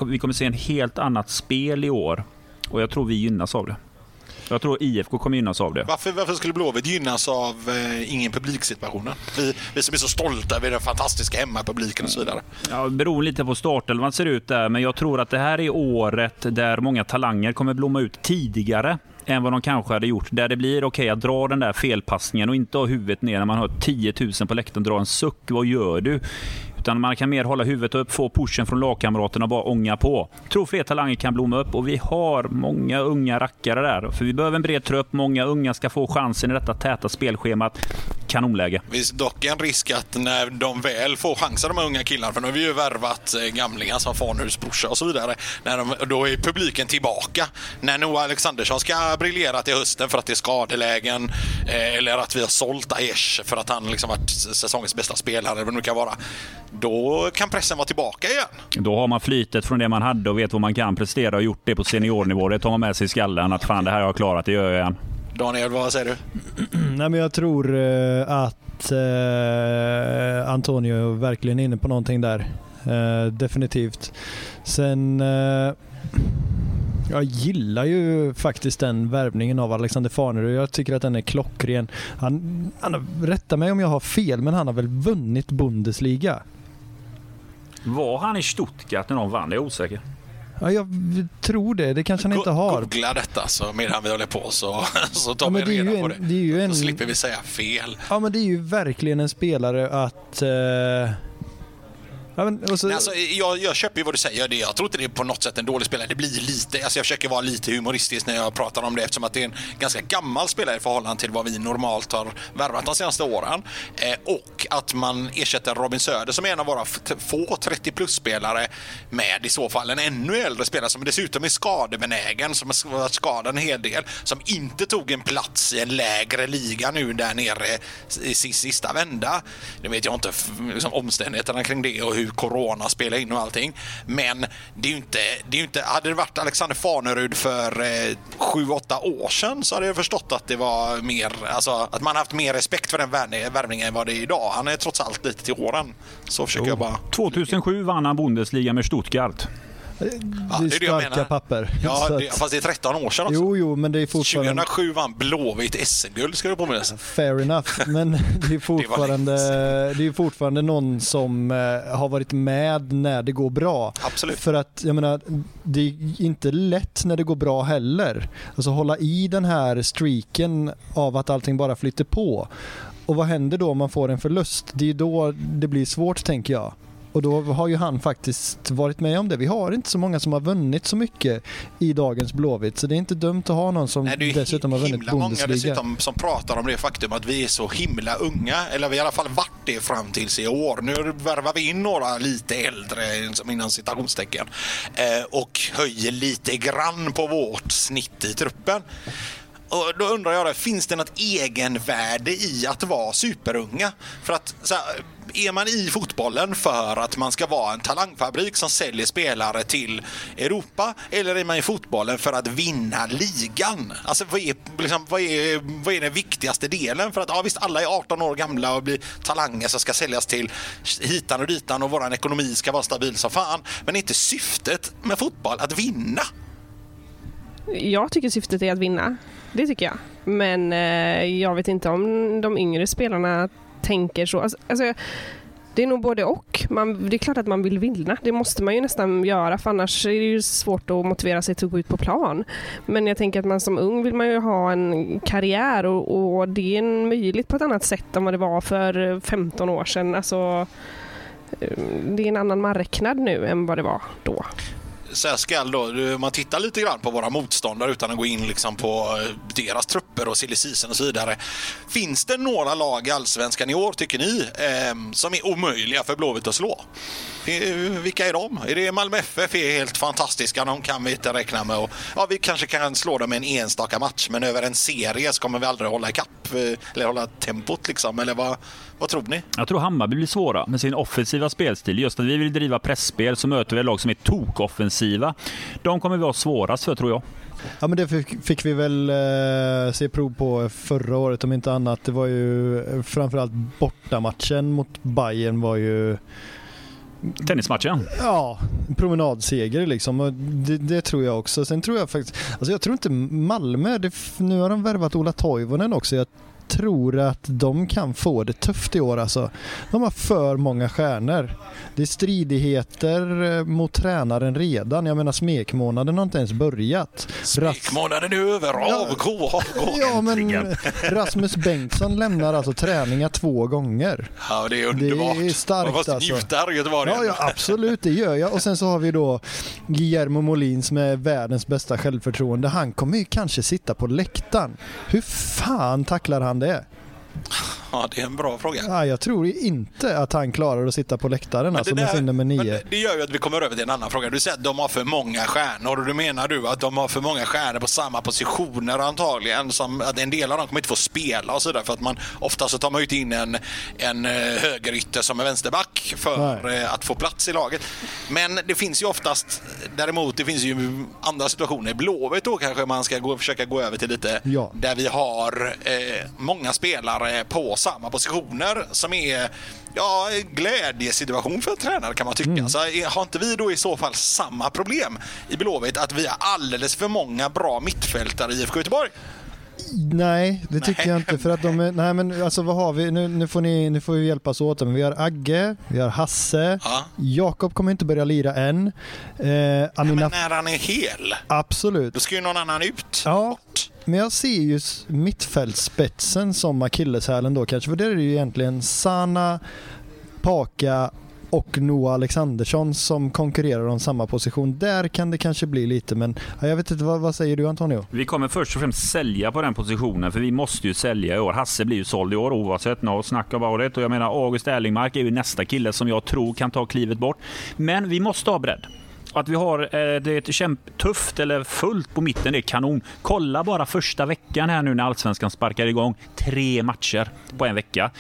vi kommer se en helt annat spel i år och jag tror vi gynnas av det. Jag tror IFK kommer gynnas av det. Varför, varför skulle Blåvitt gynnas av eh, ingen publiksituationen? Vi, vi som är så stolta över den fantastiska hemmapubliken och så vidare. Ja, det beror lite på startelvan ser ut där, men jag tror att det här är året där många talanger kommer blomma ut tidigare än vad de kanske hade gjort. Där det blir okej att dra den där felpassningen och inte ha huvudet ner när man har 10 000 på läktaren dra en suck. Vad gör du? Utan man kan mer hålla huvudet upp, få pushen från lagkamraterna och bara ånga på. Jag Tror fler talanger kan blomma upp och vi har många unga rackare där. För vi behöver en bred trupp. Många unga ska få chansen i detta täta spelschemat. Kanonläge. Finns dock en risk att när de väl får chansen, de här unga killarna, för nu har vi ju värvat eh, gamlingar som Farnhus brorsa och så vidare. När de, då är publiken tillbaka. När Noah Alexandersson ska briljera till hösten för att det är skadelägen eh, eller att vi har sålt Aiesh för att han liksom varit säsongens bästa spelare eller vad det nu kan vara. Då kan pressen vara tillbaka igen. Då har man flytet från det man hade och vet vad man kan prestera och gjort det på seniornivå. Det tar man med sig i skallen att fan det här har jag klarat, det gör jag igen. Daniel, vad säger du? Nej, men jag tror eh, att eh, Antonio är verkligen inne på någonting där. Eh, definitivt. Sen eh, jag gillar ju faktiskt den värvningen av Alexander Farnerud. Jag tycker att den är klockren. Han, han har, rätta mig om jag har fel, men han har väl vunnit Bundesliga? Var han i Stuttgart när de vann? Det är osäker. Ja, jag tror det. Det kanske han inte har. Googla detta så medan vi håller på så, så tar Ja, vi reda ju på en- det. det är ju en- Så slipper vi säga fel. Ja men det är ju verkligen en spelare att... Eh, Ja, men, så... Nej, alltså, jag, jag köper ju vad du säger. Det, jag tror inte det är på något sätt en dålig spelare. Det blir lite, alltså jag försöker vara lite humoristisk när jag pratar om det eftersom att det är en ganska gammal spelare i förhållande till vad vi normalt har värvat de senaste åren. Eh, och att man ersätter Robin Söder som är en av våra få 30 plus-spelare med i så fall en ännu äldre spelare som dessutom är skadebenägen, som har varit skadad en hel del, som inte tog en plats i en lägre liga nu där nere i sista vända. Nu vet jag inte liksom, omständigheterna kring det och hur corona spelar in och allting. Men det är ju inte, det är inte hade det varit Alexander Fanerud för eh, sju, åtta år sedan så hade jag förstått att det var mer, alltså att man haft mer respekt för den värvningen än vad det är idag. Han är trots allt lite till åren. Så försöker jo. jag bara... 2007 vann han Bundesliga med Stuttgart. Ja, det är starka det papper. Ja, det, fast det är 13 år sedan också. Jo, jo, men det är fortfarande... 2007 vann Blåvitt SM-guld, ska du påminna Fair enough, men det är fortfarande, det, det är fortfarande någon som eh, har varit med när det går bra. Absolut. För att, jag menar, det är inte lätt när det går bra heller. Alltså hålla i den här streaken av att allting bara flyter på. Och vad händer då om man får en förlust? Det är då det blir svårt, tänker jag. Och då har ju han faktiskt varit med om det. Vi har inte så många som har vunnit så mycket i dagens Blåvitt, så det är inte dumt att ha någon som Nej, dessutom har vunnit Bundesliga. Det är många dessutom som pratar om det faktum att vi är så himla unga, eller vi har i alla fall varit det fram tills i år. Nu värvar vi in några lite äldre, inom citationstecken, eh, och höjer lite grann på vårt snitt i truppen. Och då undrar jag, då, finns det något egenvärde i att vara superunga? För att så här, är man i fotbollen för att man ska vara en talangfabrik som säljer spelare till Europa? Eller är man i fotbollen för att vinna ligan? Alltså vad är, liksom, vad är, vad är den viktigaste delen? För att ja, visst, alla är 18 år gamla och blir talanger som ska säljas till hitan och ditan och vår ekonomi ska vara stabil som fan. Men är inte syftet med fotboll att vinna? Jag tycker syftet är att vinna. Det tycker jag. Men eh, jag vet inte om de yngre spelarna tänker så. Alltså, alltså, det är nog både och. Man, det är klart att man vill vinna. Det måste man ju nästan göra för annars är det ju svårt att motivera sig till att gå ut på plan. Men jag tänker att man som ung vill man ju ha en karriär och, och det är möjligt på ett annat sätt än vad det var för 15 år sedan. Alltså, eh, det är en annan marknad nu än vad det var då så här skall då, om man tittar lite grann på våra motståndare utan att gå in liksom på eh, deras trupper och silly och så vidare. Finns det några lag i Allsvenskan i år, tycker ni, ehm, som är omöjliga för Blåvitt att slå? Eh, vilka är de? Är det Malmö FF är helt fantastiska, de kan vi inte räkna med. Och, ja, vi kanske kan slå dem i en enstaka match, men över en serie så kommer vi aldrig hålla ikapp eh, eller hålla tempot liksom, eller vad, vad tror ni? Jag tror Hammarby blir svåra med sin offensiva spelstil. Just när vi vill driva pressspel så möter vi lag som är tokoffensiva. De kommer vi ha svårast för tror jag. Ja men det fick vi väl eh, se prov på förra året om inte annat. Det var ju eh, framförallt bortamatchen mot Bayern var ju Tennismatchen? Ja, promenadseger liksom. Det, det, tror jag också. Sen tror jag faktiskt, alltså jag tror inte Malmö, det, nu har de värvat Ola Toivonen också. Jag tror att de kan få det tufft i år alltså. De har för många stjärnor. Det är stridigheter eh, mot tränaren redan. Jag menar smekmånaden har inte ens börjat. Smekmånaden är över. Avgå, avgå. Ja, men Rasmus Bengtsson lämnar alltså träningar två gånger. Ja, det är underbart. Det är starkt Man måste alltså. njuta Göteborg. Ja, ja, absolut, det gör jag. Och sen så har vi då Guillermo Molins med världens bästa självförtroende. Han kommer ju kanske sitta på läktaren. Hur fan tacklar han det? Ja, det är en bra fråga. Ja, jag tror inte att han klarar att sitta på läktaren alltså, med sin nummer nio. Det gör ju att vi kommer över till en annan fråga. Du säger att de har för många stjärnor och du menar du att de har för många stjärnor på samma positioner antagligen. Som att en del av dem kommer inte få spela och sådär för att man ofta så tar man ju in en, en eh, högerytter som är vänsterback för Nej. Eh, att få plats i laget. Men det finns ju oftast däremot, det finns ju andra situationer. Blåvitt då kanske man ska gå, försöka gå över till lite ja. där vi har eh, många spelare på samma positioner som är ja, glädjesituation för en tränare kan man tycka. Mm. Så har inte vi då i så fall samma problem i Blåvitt att vi har alldeles för många bra mittfältare i IFK Göteborg? Nej, det tycker nej. jag inte. För att de är, nej men alltså vad har vi? Nu, nu, får, ni, nu får vi hjälpas åt. Men vi har Agge, vi har Hasse, ja. Jakob kommer inte börja lira än. Eh, Amina... Nej, men när han är hel? Absolut. Då ska ju någon annan ut. Ja. Bort. Men jag ser ju mittfältspetsen som akilleshälen då kanske. För det är ju egentligen Sana, Paka och Noah Alexandersson som konkurrerar om samma position. Där kan det kanske bli lite, men jag vet inte, vad, vad, säger du Antonio? Vi kommer först och främst sälja på den positionen, för vi måste ju sälja i år. Hasse blir ju såld i år oavsett, no snack about it. Och jag menar, August Erlingmark är ju nästa kille som jag tror kan ta klivet bort. Men vi måste ha bredd. Att vi har eh, det tufft eller fullt på mitten, det är kanon. Kolla bara första veckan här nu när Allsvenskan sparkar igång. Tre matcher på en vecka.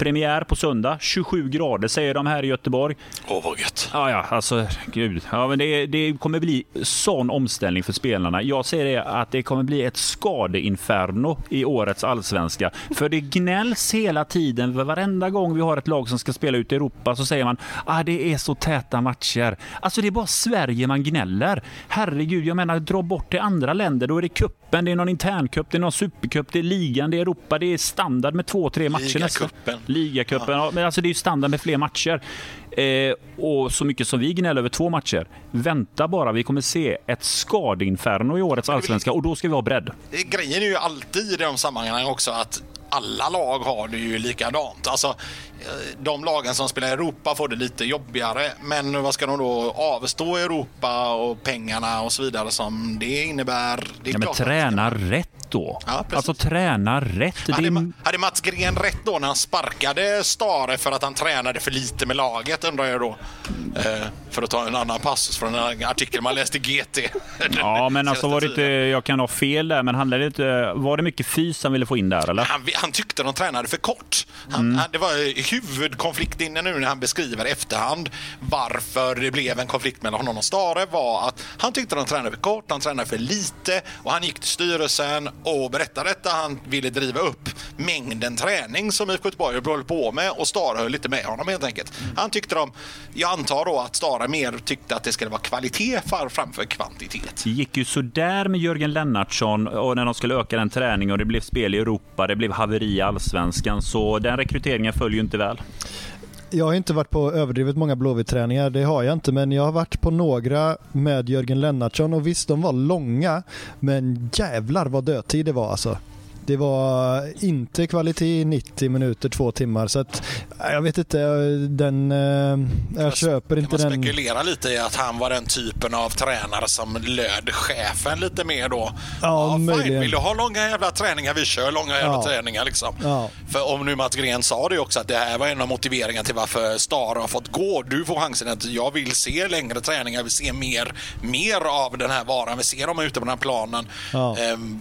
Premiär på söndag. 27 grader säger de här i Göteborg. Åh, vad gött. Ja, ja, alltså gud. Ja, men det, det kommer bli sån omställning för spelarna. Jag ser det att det kommer bli ett skadeinferno i årets allsvenska. För det gnälls hela tiden. Varenda gång vi har ett lag som ska spela ut i Europa så säger man att ah, det är så täta matcher. Alltså det är bara Sverige man gnäller. Herregud, jag menar dra bort till andra länder. Då är det kuppen, det är någon interncup, det är någon supercup, det är ligan, det är Europa. Det är standard med två, tre matcher nästan. Ligacupen. Ja. Men alltså det är ju standard med fler matcher. Eh, och så mycket som vi gnäller över två matcher. Vänta bara, vi kommer se ett skadeinferno i årets allsvenska och då ska vi ha bredd. Grejen är ju alltid i de sammanhangen också att alla lag har det ju likadant. Alltså, de lagen som spelar i Europa får det lite jobbigare. Men vad ska de då avstå i Europa och pengarna och så vidare som det innebär? Det ja, men träna rätt då. Ja, alltså träna rätt. Hade, det... hade Mats Gren rätt då när han sparkade Stare för att han tränade för lite med laget undrar jag då? Eh, för att ta en annan passus från en artikel man läste i GT. ja, men alltså var det inte, jag kan ha fel där, men handlade det inte, var det mycket fys han ville få in där eller? Han, han tyckte de tränade för kort. Han, mm. det var huvudkonflikt inne nu när han beskriver efterhand varför det blev en konflikt mellan honom och Stare var att han tyckte de tränade för kort, han tränade för lite och han gick till styrelsen och berättade detta. Han ville driva upp mängden träning som IFK Göteborg höll på med och Stare höll lite med honom helt enkelt. Han tyckte de, jag antar då att Stare mer tyckte att det skulle vara kvalitet framför kvantitet. Det gick ju sådär med Jörgen Lennartsson och när de skulle öka den träningen och det blev spel i Europa, det blev haveri i allsvenskan, så den rekryteringen följer ju inte väl. Jag har inte varit på överdrivet många Blåvitt-träningar, det har jag inte, men jag har varit på några med Jörgen Lennartsson och visst, de var långa, men jävlar vad dödtid det var alltså. Det var inte kvalitet i 90 minuter, två timmar. Så att, jag vet inte, den, jag, jag köper inte den. Man spekulerar lite i att han var den typen av tränare som löd chefen lite mer då. Ja, ja fine. Vill du ha långa jävla träningar? Vi kör långa jävla ja. träningar liksom. Ja. För om nu Mats Gren sa det också att det här var en av motiveringarna till varför Star har fått gå. Du får chansen att jag vill se längre träningar, jag vill se mer, mer av den här varan. Vi ser dem ute på den här planen. Ja. Ehm,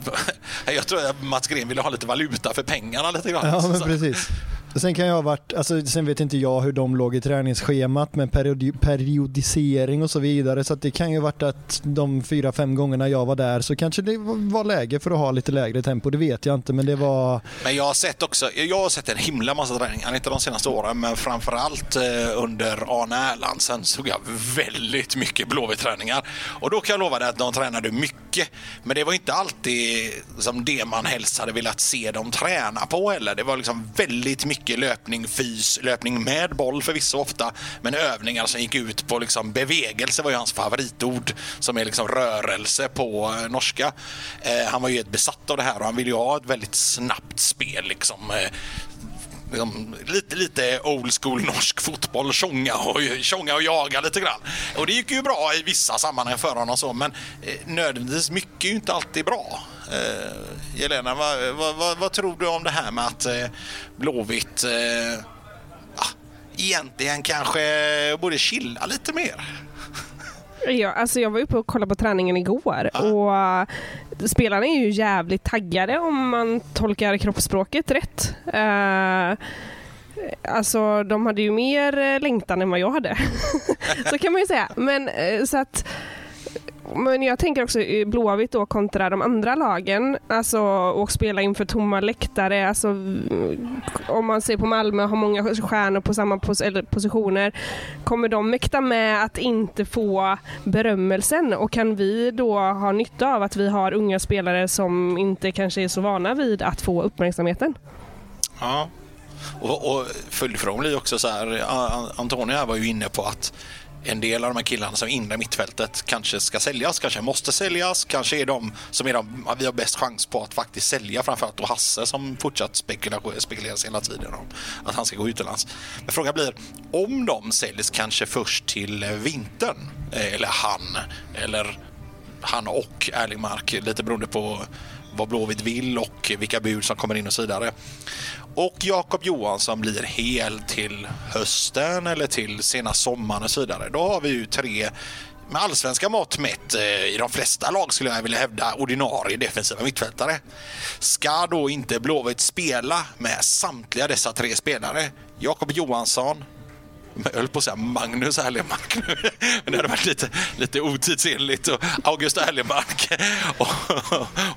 jag tror att Mats Gren ville ha lite valuta för pengarna lite grann. Ja, men precis. Sen kan jag ha varit, alltså, sen vet inte jag hur de låg i träningsschemat med periodi periodisering och så vidare. Så det kan ju ha varit att de fyra, fem gångerna jag var där så kanske det var läge för att ha lite lägre tempo. Det vet jag inte men det var... Men jag har sett också, jag har sett en himla massa träningar, inte de senaste åren men framförallt eh, under Arne Erlandsen såg jag väldigt mycket Blåvitt-träningar. Och då kan jag lova dig att de tränade mycket. Men det var inte alltid som det man helst hade velat se dem träna på heller. Det var liksom väldigt mycket mycket löpning, fys, löpning med boll förvisso ofta, men övningar som gick ut på liksom bevegelse var ju hans favoritord, som är liksom rörelse på eh, norska. Eh, han var ju helt besatt av det här och han ville ju ha ett väldigt snabbt spel liksom. Eh, liksom, lite, lite old school norsk fotboll, tjonga och, tjonga och jaga lite grann. Och det gick ju bra i vissa sammanhang för honom så, men eh, nödvändigtvis mycket är ju inte alltid bra. Eh, Jelena, vad, vad, vad, vad, tror du om det här med att eh, Blåvitt eh, egentligen kanske borde chilla lite mer? Ja, alltså jag var uppe och kollade på träningen igår ja. och uh, spelarna är ju jävligt taggade om man tolkar kroppsspråket rätt. Uh, alltså de hade ju mer längtan än vad jag hade. så kan man ju säga. Men så att men jag tänker också Blåvitt då kontra de andra lagen, alltså och spela inför tomma läktare, alltså om man ser på Malmö har många stjärnor på samma pos positioner, kommer de mäkta med att inte få berömmelsen? Och kan vi då ha nytta av att vi har unga spelare som inte kanske är så vana vid att få uppmärksamheten? Ja, och, och följdfrågan blir också så här, Antonija var ju inne på att en del av de här killarna som är inne i mittfältet kanske ska säljas, kanske måste säljas, kanske är de som är de vi har bäst chans på att faktiskt sälja, framförallt då Hasse som fortsatt spekuleras hela tiden om att han ska gå utomlands. Men frågan blir, om de säljs kanske först till vintern, eh, eller han, eller han och Erling Mark, lite beroende på vad Blåvitt vill och vilka bud som kommer in och så vidare. Och Jakob Johansson blir hel till hösten eller till sena sommaren och så vidare. Då har vi ju tre med allsvenska mått mätt eh, i de flesta lag skulle jag vilja hävda ordinarie defensiva mittfältare. Ska då inte Blåvitt spela med samtliga dessa tre spelare? Jakob Johansson, jag höll på att säga Magnus Erlemark nu, men det hade varit lite, lite otidsenligt. Och August Erlemark och,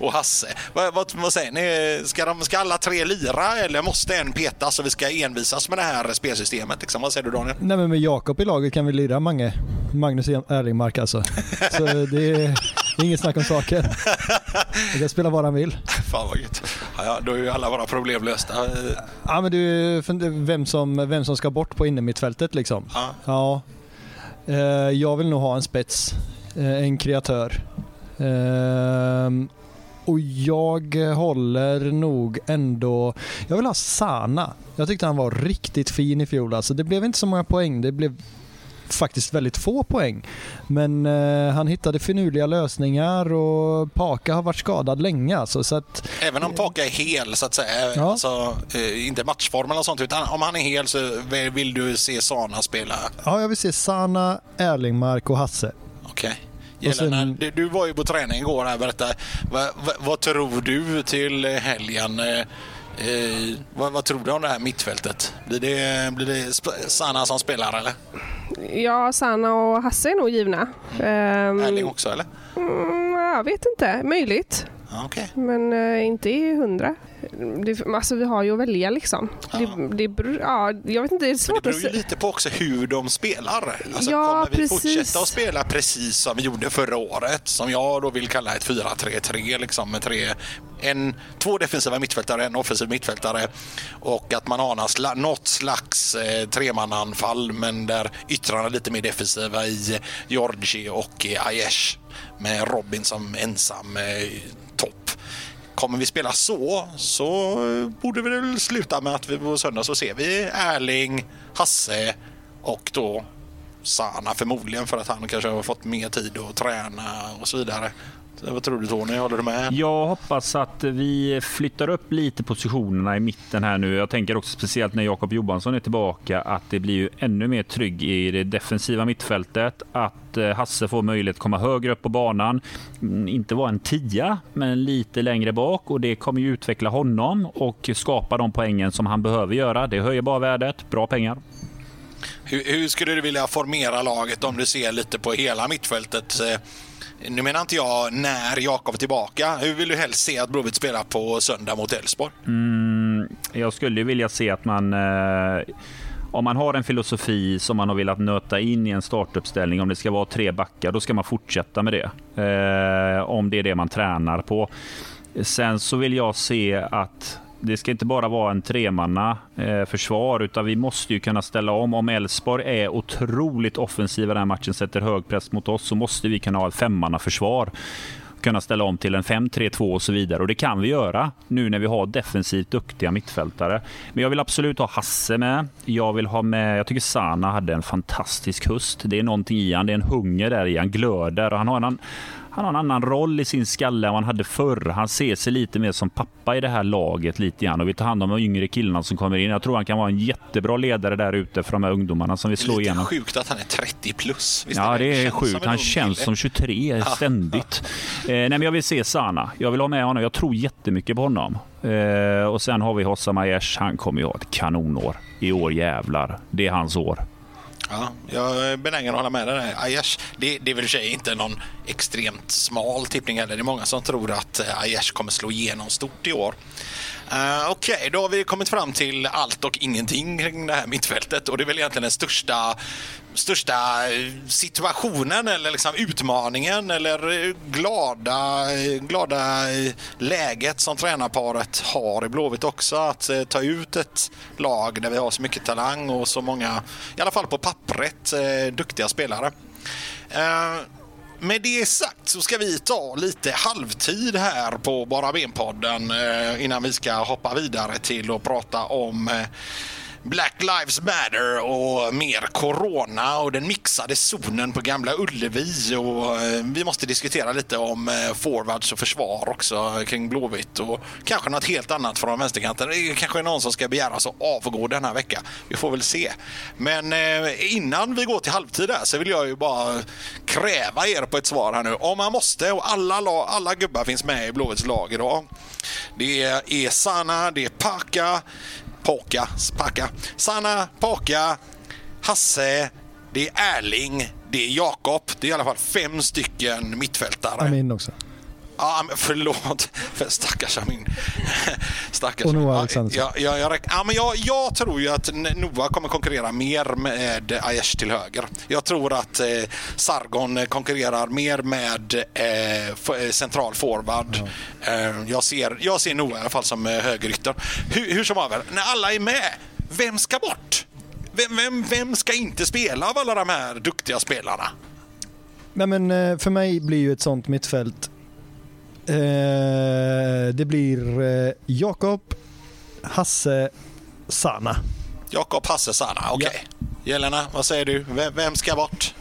och Hasse. Vad, vad, vad, säger ni? Ska, de, ska alla tre lira eller måste en petas och vi ska envisas med det här spelsystemet? Liksom? Vad säger du Daniel? Nej men med Jakob i laget kan vi lira Mange. Magnus Erlingmark alltså. Så det är inget snack om saken. Han kan spela vad han vill. Fan vad gött. Ja, ja, då är ju alla våra problem lösta. Ja men du, vem som, vem som ska bort på innermittfältet liksom. Ja. ja. Eh, jag vill nog ha en spets. Eh, en kreatör. Ehm, och jag håller nog ändå... Jag vill ha Sana. Jag tyckte han var riktigt fin i fjol. Alltså, det blev inte så många poäng. Det blev faktiskt väldigt få poäng. Men eh, han hittade finurliga lösningar och Paka har varit skadad länge. Alltså, så att, Även om Paka är hel, så att säga, ja. alltså, eh, inte matchform eller sånt, utan om han är hel så vill du se Sana spela? Ja, jag vill se Sana, Erlingmark och Hasse. Okej. Okay. Sen... Du, du, var ju på träning igår. Här, berätta. Va, va, vad tror du till helgen? Eh, eh, vad, vad, tror du om det här mittfältet? Blir det, blir det Sana som spelar eller? Ja, Sanna och Hasse är nog givna. Mm. Um, Erling också eller? Mm, jag vet inte, möjligt. Okay. Men uh, inte i hundra. Det, alltså vi har ju att välja liksom. Ja. Det, det, ja, jag vet inte, det är svårt Det beror ju lite på också hur de spelar. Alltså, ja, kommer vi precis. fortsätta att spela precis som vi gjorde förra året, som jag då vill kalla ett 4-3-3 liksom med tre, en, två defensiva mittfältare, en offensiv mittfältare och att man har något slags eh, tremannaanfall men där yttrarna är lite mer defensiva i Georgi och Aiesh med Robin som ensam eh. Kommer vi spela så, så borde vi väl sluta med att vi på söndag så ser vi Erling, Hasse och då Sana förmodligen för att han kanske har fått mer tid att träna och så vidare. Vad tror du Tony? Håller du med? Jag hoppas att vi flyttar upp lite positionerna i mitten här nu. Jag tänker också speciellt när Jakob Johansson är tillbaka att det blir ju ännu mer trygg i det defensiva mittfältet. Att eh, Hasse får möjlighet att komma högre upp på banan. Mm, inte vara en tia, men lite längre bak och det kommer ju utveckla honom och skapa de poängen som han behöver göra. Det höjer bara värdet. Bra pengar. Hur, hur skulle du vilja formera laget om du ser lite på hela mittfältet? Nu menar inte jag när Jakob är tillbaka. Hur vill du helst se att Blåvitt spelar på söndag mot Elfsborg? Mm, jag skulle vilja se att man eh, om man har en filosofi som man har velat nöta in i en startuppställning, om det ska vara tre backar, då ska man fortsätta med det. Eh, om det är det man tränar på. Sen så vill jag se att det ska inte bara vara en tremanna eh, försvar, utan vi måste ju kunna ställa om. Om Elfsborg är otroligt offensiva den här matchen, sätter hög press mot oss, så måste vi kunna ha ett femmanna försvar kunna ställa om till en 5-3-2 och så vidare. Och det kan vi göra nu när vi har defensivt duktiga mittfältare. Men jag vill absolut ha Hasse med. Jag vill ha med, jag tycker Sana hade en fantastisk höst. Det är någonting i han, det är en hunger där i han, glöder och han har en han har en annan roll i sin skalle än vad han hade förr. Han ser sig lite mer som pappa i det här laget lite grann och vill ta hand om de yngre killarna som kommer in. Jag tror han kan vara en jättebra ledare där ute för de här ungdomarna som vill slå lite igenom. sjukt att han är 30 plus. Visst ja, det är sjukt. Han känns som 23 ja. ständigt. eh, nej, men jag vill se Sana. Jag vill ha med honom. Jag tror jättemycket på honom. Eh, och sen har vi Hossam Aiesh. Han kommer ju ha ett kanonår. I år jävlar. Det är hans år. Ja, jag är benägen att hålla med dig Aiesh, det, det är väl i sig inte någon extremt smal tippning heller. Det är många som tror att eh, Aiesh kommer slå igenom stort i år. Uh, Okej, okay, då har vi kommit fram till allt och ingenting kring det här mittfältet och det är väl egentligen den största största eh, situationen eller liksom utmaningen eller eh, glada, glada läget som tränarparet har i Blåvitt också. Att ta ut ett lag där vi har så mycket talang och så många, i alla fall på pappret, duktiga spelare. Uh, med det sagt så ska vi ta lite halvtid här på Bara Ben-podden eh, innan vi ska hoppa vidare till att prata om eh, Black Lives Matter och mer corona och den mixade zonen på Gamla Ullevi. Och eh, vi måste diskutera lite om eh, forwards och försvar också kring Blåvitt och kanske något helt annat från vänsterkanten. Det är kanske någon som ska begäras att avgå den här veckan. Vi får väl se. Men eh, innan vi går till halvtid där så vill jag ju bara kräva er på ett svar här nu. Om man måste och alla, alla gubbar finns med i Blåvitts lag idag. Det är Sana, det är Paka, Paka, Spaka, Sanna, Paka, Hasse, det är Erling, det är Jakob. Det är i alla fall fem stycken mittfältare. Amin också. Ja, men förlåt. För stackars Amin. stackars Och Noah Alexandersson. Ja, jag, ja, men jag, jag, tror ju att Noah kommer konkurrera mer med Aiesh till höger. Jag tror att eh, Sargon konkurrerar mer med eh, eh central forward. Ja. Eh, jag, ser, jag ser Noah i alla fall som eh, högerytter. Hur, hur som haver, när alla är med, vem ska bort? Vem, vem, vem ska inte spela av alla de här duktiga spelarna? Nej, men eh, för mig blir ju ett sånt mittfält det blir eh, Jakob, Hasse, Sana. Jakob, Hasse, Sana. Okej. Okay. Ja. Jelena, vad säger du? Vem, vem, ska bort?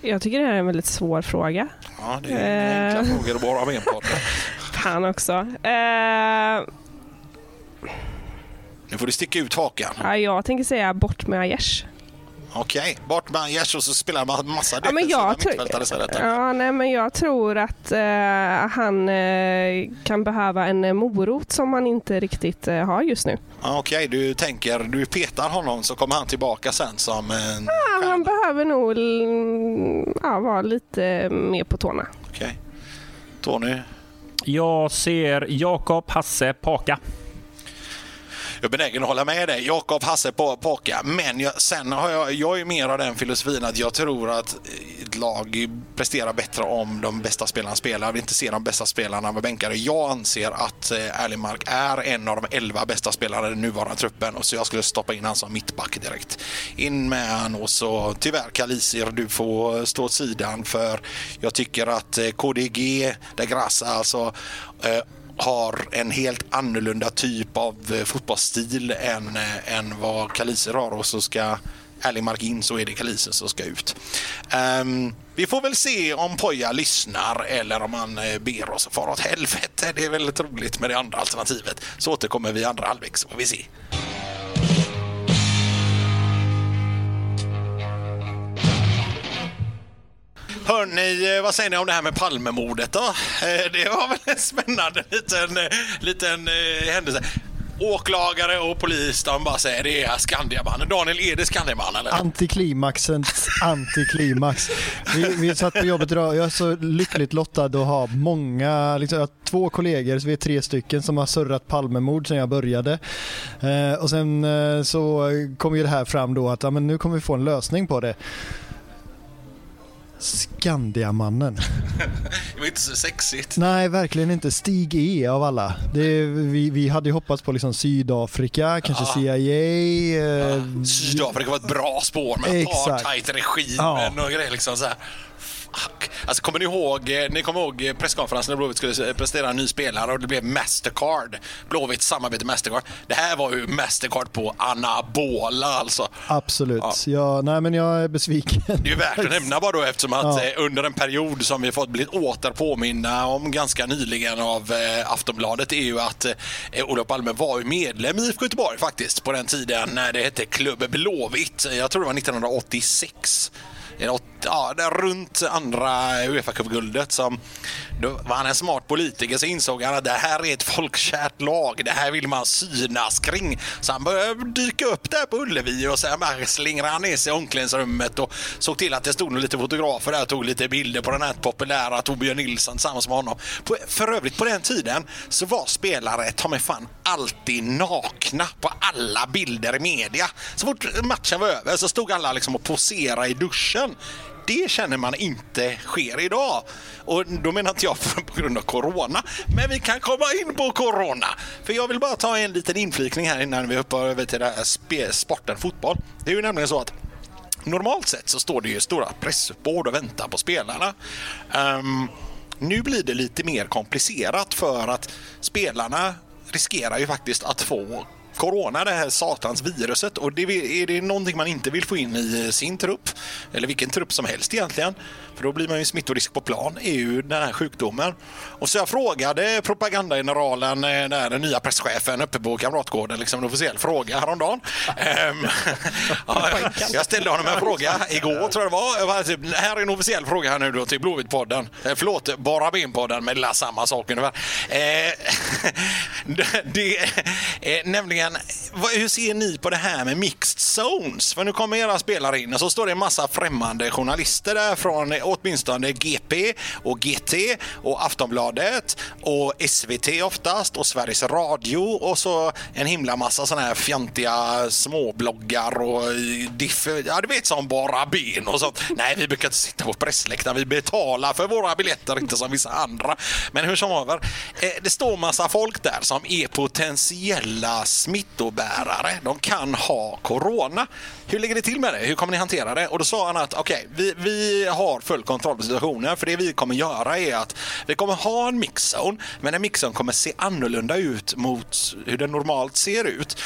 Jag tycker det här är en väldigt svår fråga. Ja, det är eh. enkla frågor att bara med på. Fan också. Eh. Nu får du sticka ut hakan. Ja, jag tänker säga bort med Aiesh. Okej, okay. bort med Aiesh och så spelar man massa ja, men jag mittfältare Ja, nej, men jag tror att uh, han uh, kan behöva en uh, morot som han inte riktigt har just nu. Okej, okay. du tänker, du petar honom så kommer han tillbaka sen som en... Ja, han behöver nog ja, vara lite mer på tårna. Okej. Okay. Tony? Jag ser Jakob, Hasse, Paka jag är benägen att hålla med dig. Jakob, Hasse, Paka. Men jag, sen har jag, jag är mer av den filosofin att jag tror att ett lag presterar bättre om de bästa spelarna spelar. Jag vill inte se de bästa spelarna vara bänkare. Jag anser att eh, Erlingmark är en av de elva bästa spelarna i den nuvarande truppen och så jag skulle stoppa in honom som mittback direkt. In med han och så tyvärr Kalisir, du får stå åt sidan för jag tycker att eh, KDG, De Grassa, alltså eh, har en helt annorlunda typ av eh, fotbollsstil än, eh, än vad Kaliser har och så ska Erlingmark in så är det Kaliser som ska ut. Um, vi får väl se om Poja lyssnar eller om han eh, ber oss att fara åt helvete. Det är väldigt roligt med det andra alternativet. Så återkommer vi i andra halvlek så får vi se. Hörni, eh, vad säger ni om det här med Palmemordet då? Eh, det var väl en spännande liten, eh, liten händelse. Åklagare och polis, de bara säger det är Skandiamannen. Daniel, är det Skandiamannen? Antiklimaxens antiklimax. Vi, vi satt på jobbet idag jag är så lyckligt lottad att ha många, liksom, jag har två kollegor, så vi är tre stycken som har surrat Palmemord sedan jag började. Eh, och sen eh, så kom ju det här fram då att ja, men nu kommer vi få en lösning på det. Skandiamannen. det var inte så sexigt. Nej, verkligen inte. Stig E av alla. Det, vi, vi hade ju hoppats på liksom Sydafrika, kanske ja. CIA. Eh, Sydafrika var ett bra spår med apartheidregimen ja. och grejer. Liksom så här. Alltså, kommer ni ihåg, eh, ni kommer ihåg eh, presskonferensen när Blåvitt skulle prestera en ny spelare och det blev Mastercard. Blåvitts samarbete med Mastercard. Det här var ju Mastercard på anabola alltså. Absolut. Ja. ja nej, men jag är besviken. Det är ju värt att nämna bara då eftersom att ja. Eh, under en period som vi fått blivit åter påminna om ganska nyligen av eh, Aftonbladet är ju att eh, Olof Palme var ju medlem i IFK Göteborg faktiskt på den tiden när det hette Klubb Blåvitt. Jag tror det var 1986 ja, runt andra Uefa-cupguldet som då var han en smart politiker så insåg han att det här är ett folkkärt lag. Det här vill man synas kring. Så han började dyka upp där på Ullevi och sen bara slingrade han ner sig i omklädningsrummet och såg till att det stod lite fotografer där och tog lite bilder på den här populära Torbjörn Nilsson tillsammans med honom. På, för övrigt på den tiden så var spelare ta mig fan alltid nakna på alla bilder i media. Så fort matchen var över så stod alla liksom och poserade i duschen det känner man inte sker idag. Och då menar inte jag på grund av corona, men vi kan komma in på corona. För jag vill bara ta en liten inflikning här innan vi hoppar över till det här sporten fotboll. Det är ju nämligen så att normalt sett så står det ju stora pressuppbåd och väntar på spelarna. Um, nu blir det lite mer komplicerat för att spelarna riskerar ju faktiskt att få corona, det här satans viruset. Och det är det någonting man inte vill få in i sin trupp, eller vilken trupp som helst egentligen, för då blir man ju smittorisk på plan, är ju den här sjukdomen. Och så jag frågade propagandageneralen, eh, den nya presschefen uppe på Kamratgården, liksom en officiell fråga häromdagen. um, jag ställde honom en fråga igår, tror jag det var. Jag var typ, här är en officiell fråga här nu då till Blåvitt-podden. Eh, förlåt, Bara Ben-podden, men det är samma sak ungefär. Eh, det, eh, nämligen, hur ser ni på det här med mixed zones? För nu kommer era spelare in och så står det en massa främmande journalister där från åtminstone GP och GT och Aftonbladet och SVT oftast och Sveriges Radio och så en himla massa sådana här fjantiga småbloggar och diff, ja du vet som bara ben och sånt. Nej, vi brukar inte sitta på pressläktaren. Vi betalar för våra biljetter, inte som vissa andra. Men hur som haver, eh, det står massa folk där som är potentiella smittobärare. De kan ha corona. Hur ligger det till med det? Hur kommer ni hantera det? Och då sa han att okej, okay, vi, vi har full kontroll på situationen. För det vi kommer göra är att vi kommer ha en mixzone, men en mixzone kommer se annorlunda ut mot hur den normalt ser ut.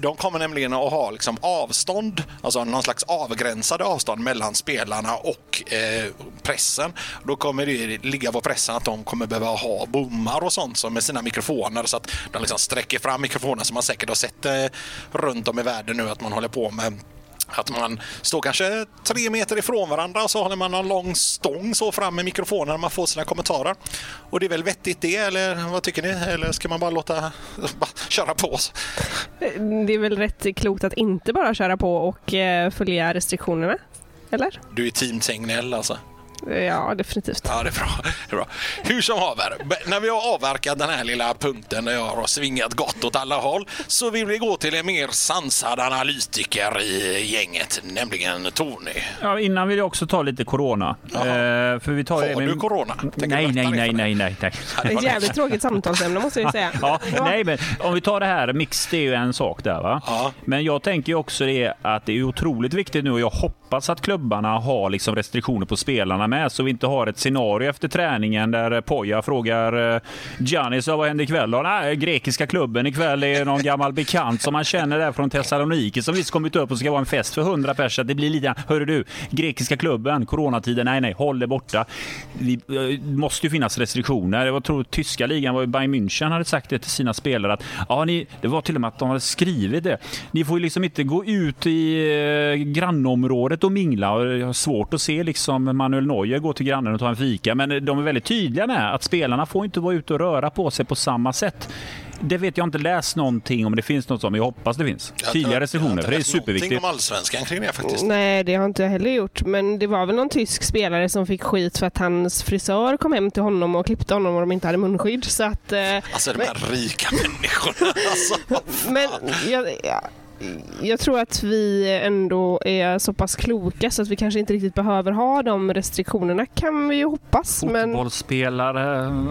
De kommer nämligen att ha liksom avstånd, alltså någon slags avgränsade avstånd mellan spelarna och eh, pressen. Då kommer det ligga på pressen att de kommer behöva ha bommar och sånt som med sina mikrofoner så att de liksom sträcker fram mikrofonerna som man säkert har sett eh, runt om i världen nu att man håller på med att man står kanske tre meter ifrån varandra och så håller man en lång stång så fram med mikrofonen när man får sina kommentarer. Och det är väl vettigt det, eller vad tycker ni? Eller ska man bara låta bara köra på? Det är väl rätt klokt att inte bara köra på och eh, följa restriktionerna? Eller? Du är team Tegnell alltså? Ja, definitivt. Ja, det är bra. Det är bra. Hur som haver, när vi har avverkat den här lilla punkten där jag har svingat gott åt alla håll så vill vi gå till en mer sansad analytiker i gänget, nämligen Tony. Ja, innan vill jag också ta lite corona. Eh, för vi tar har du corona? nej, nej, nej, nej, nej, nej. Det är ett jävligt tråkigt samtalsämne måste jag säga. ja, ja, Nej, men om vi tar det här, mix det är ju en sak där va. Ja. Men jag tänker också det att det är otroligt viktigt nu och jag hoppas att klubbarna har liksom restriktioner på spelarna med så vi inte har ett scenario efter träningen där eh, Poja frågar eh, Giannis vad händer ikväll? Då? Nej, grekiska klubben ikväll är någon gammal bekant som man känner där från Thessaloniki som visst kommit upp och ska vara en fest för 100 pers. Det blir lite, hörru du, grekiska klubben, coronatiden, nej nej, håll det borta. Det eh, måste ju finnas restriktioner. Jag tror tyska ligan, var Bayern München hade sagt det till sina spelare att ja, ni, det var till och med att de hade skrivit det. Ni får ju liksom inte gå ut i grannområdet och mingla. Och jag har svårt att se liksom Manuel Neuer Neuer gå till grannen och ta en fika. Men de är väldigt tydliga med att spelarna får inte vara ute och röra på sig på samma sätt. Det vet jag inte läst någonting om det finns något som, men jag hoppas det finns. Tydliga restriktioner, för det är superviktigt. om allsvenskan kring det faktiskt. Nej, det har inte jag heller gjort. Men det var väl någon tysk spelare som fick skit för att hans frisör kom hem till honom och klippte honom och de inte hade munskydd. Så att, eh, alltså de här men... rika människorna. Alltså, men jag, jag, jag tror att vi ändå är så pass kloka så att vi kanske inte riktigt behöver ha de restriktionerna kan vi ju hoppas. Fotbollsspelare. Men,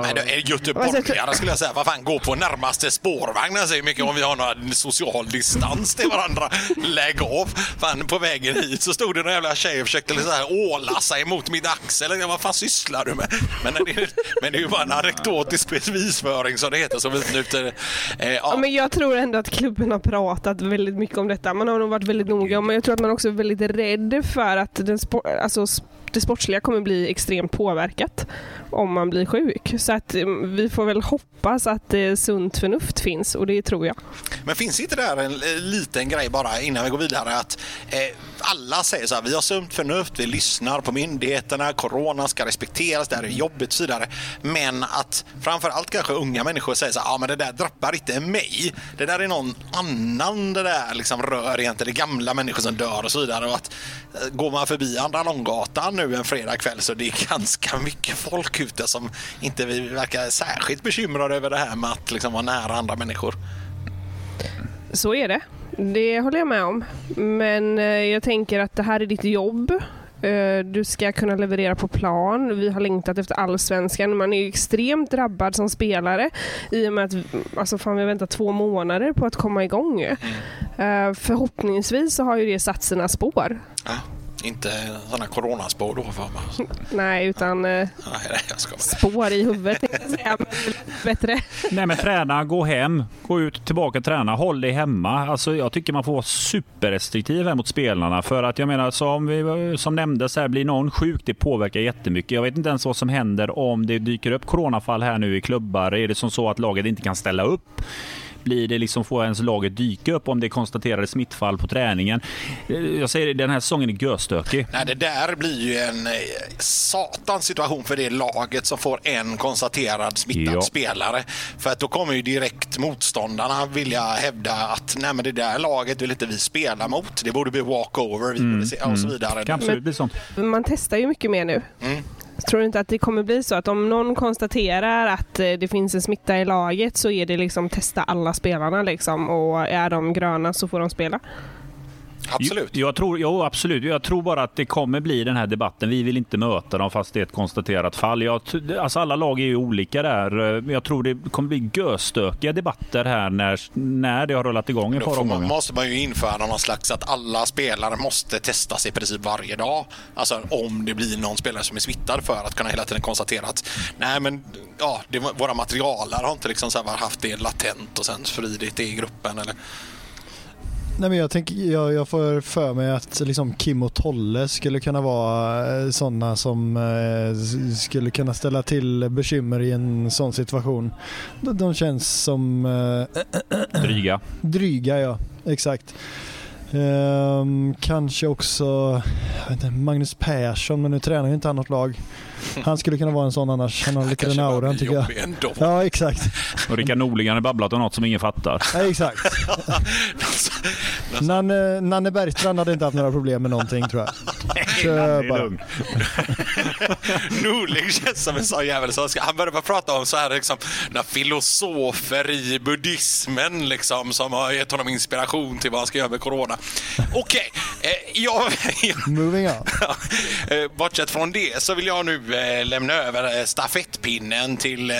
men göteborgare skulle jag säga. Vad fan, gå på närmaste spårvagn säger mycket om vi har någon social distans till varandra. Lägg av. Fan, på vägen hit så stod det någon jävla tjej och försökte så här åla sig mot mitt axel. vad fan sysslar du med? Men det, är, men det är ju bara en anekdotisk bevisföring som det heter. Som minuter, eh, ja. ja. men jag tror ändå att klubben har pratat pratat väldigt mycket om detta. Man har nog varit väldigt noga men jag tror att man också är väldigt rädd för att den alltså, det sportsliga kommer bli extremt påverkat om man blir sjuk. Så att mm, vi får väl hoppas att det sunt förnuft finns och det tror jag. Men finns inte där en liten grej bara innan vi går vidare att eh, alla säger så här, vi har sunt förnuft, vi lyssnar på myndigheterna, corona ska respekteras, det här är jobbigt och så vidare. Men att framför allt kanske unga människor säger så här, ja men det där drabbar inte mig. Det där är någon annan det där liksom rör egentligen, det är gamla människor som dör och så vidare. Och att eh, går man förbi Andra Långgatan nu en fredagkväll så det är ganska mycket folk ute som inte verkar särskilt bekymrade över det här med att liksom vara nära andra människor. Så är det. Det håller jag med om. Men eh, jag tänker att det här är ditt jobb. Eh, Du ska kunna leverera på plan. Vi har längtat efter allsvenskan. Man är extremt drabbad som spelare i och med att alltså fan, vi har väntat två månader på att komma igång. Eh, Förhoppningsvis så har ju det satt sina spår. Ja, inte sådana coronaspår då för mig. Nej, utan eh, Nej, nej, jag ska spår i huvudet tänkte jag säga. Men bättre. Nej men träna, gå hem, gå ut, tillbaka träna, håll dig hemma. Alltså jag tycker man får vara superrestriktiv här mot spelarna. För att jag menar som, vi, som nämndes här, blir någon sjuk det påverkar jättemycket. Jag vet inte ens vad som händer om det dyker upp coronafall här nu i klubbar. Är det som så att laget inte kan ställa upp? Blir det liksom, får ens laget dyka upp om det konstaterade smittfall på träningen? Jag säger den här säsongen är göstökig. Nej, det där blir ju en eh, satans situation för det laget som får en konstaterad smittad Ja. spelare. För att då kommer ju direkt motståndarna vilja hävda att nej men det där laget vill inte vi spela mot. Det borde bli walkover se, och så vidare. Det kan absolut bli sånt. Man testar ju mycket mer nu. Mm. Tror du inte att det kommer bli så att om någon konstaterar att eh, det finns en smitta i laget så är det liksom testa alla spelarna liksom och är de gröna så får de spela? Absolut. Jag tror, jo, absolut. Jag tror bara att det kommer bli den här debatten. Vi vill inte möta dem fast det är ett konstaterat fall. Jag, alltså alla lag är ju olika där. Jag tror det kommer bli göstökiga debatter här när, när det har rullat igång ett Då par omgångar. måste man ju införa någon slags att alla spelare måste testas i princip varje dag. Alltså om det blir någon spelare som är smittad för att kunna hela tiden konstatera att nej men ja, det, våra materialare har inte liksom så haft det latent och sen spridit det i gruppen. Eller, Nej, men jag, tänker, jag, jag får för mig att liksom Kim och Tolle skulle kunna vara sådana som eh, skulle kunna ställa till bekymmer i en sån situation. De, de känns som eh, Dryga. dryga, ja. Exakt. Ehm, kanske också inte, Magnus Persson, men nu tränar ju inte han något lag. Han skulle kunna vara en sån annars. Han har lite den auran tycker jag. ändå. Ja, exakt. Och Rickard Norling har babblat om något som ingen fattar. Ja, exakt. Nanne, Nanne Bergstrand hade inte haft några problem med någonting tror jag. Är bara. Norling känns som en sån jävel ska, han börjar bara prata om så här liksom, några filosofer i buddhismen liksom, som har gett honom inspiration till vad han ska göra med corona. Okej, eh, jag, jag, Moving on. Eh, Bortsett från det så vill jag nu lämna över eh, stafettpinnen till, eh,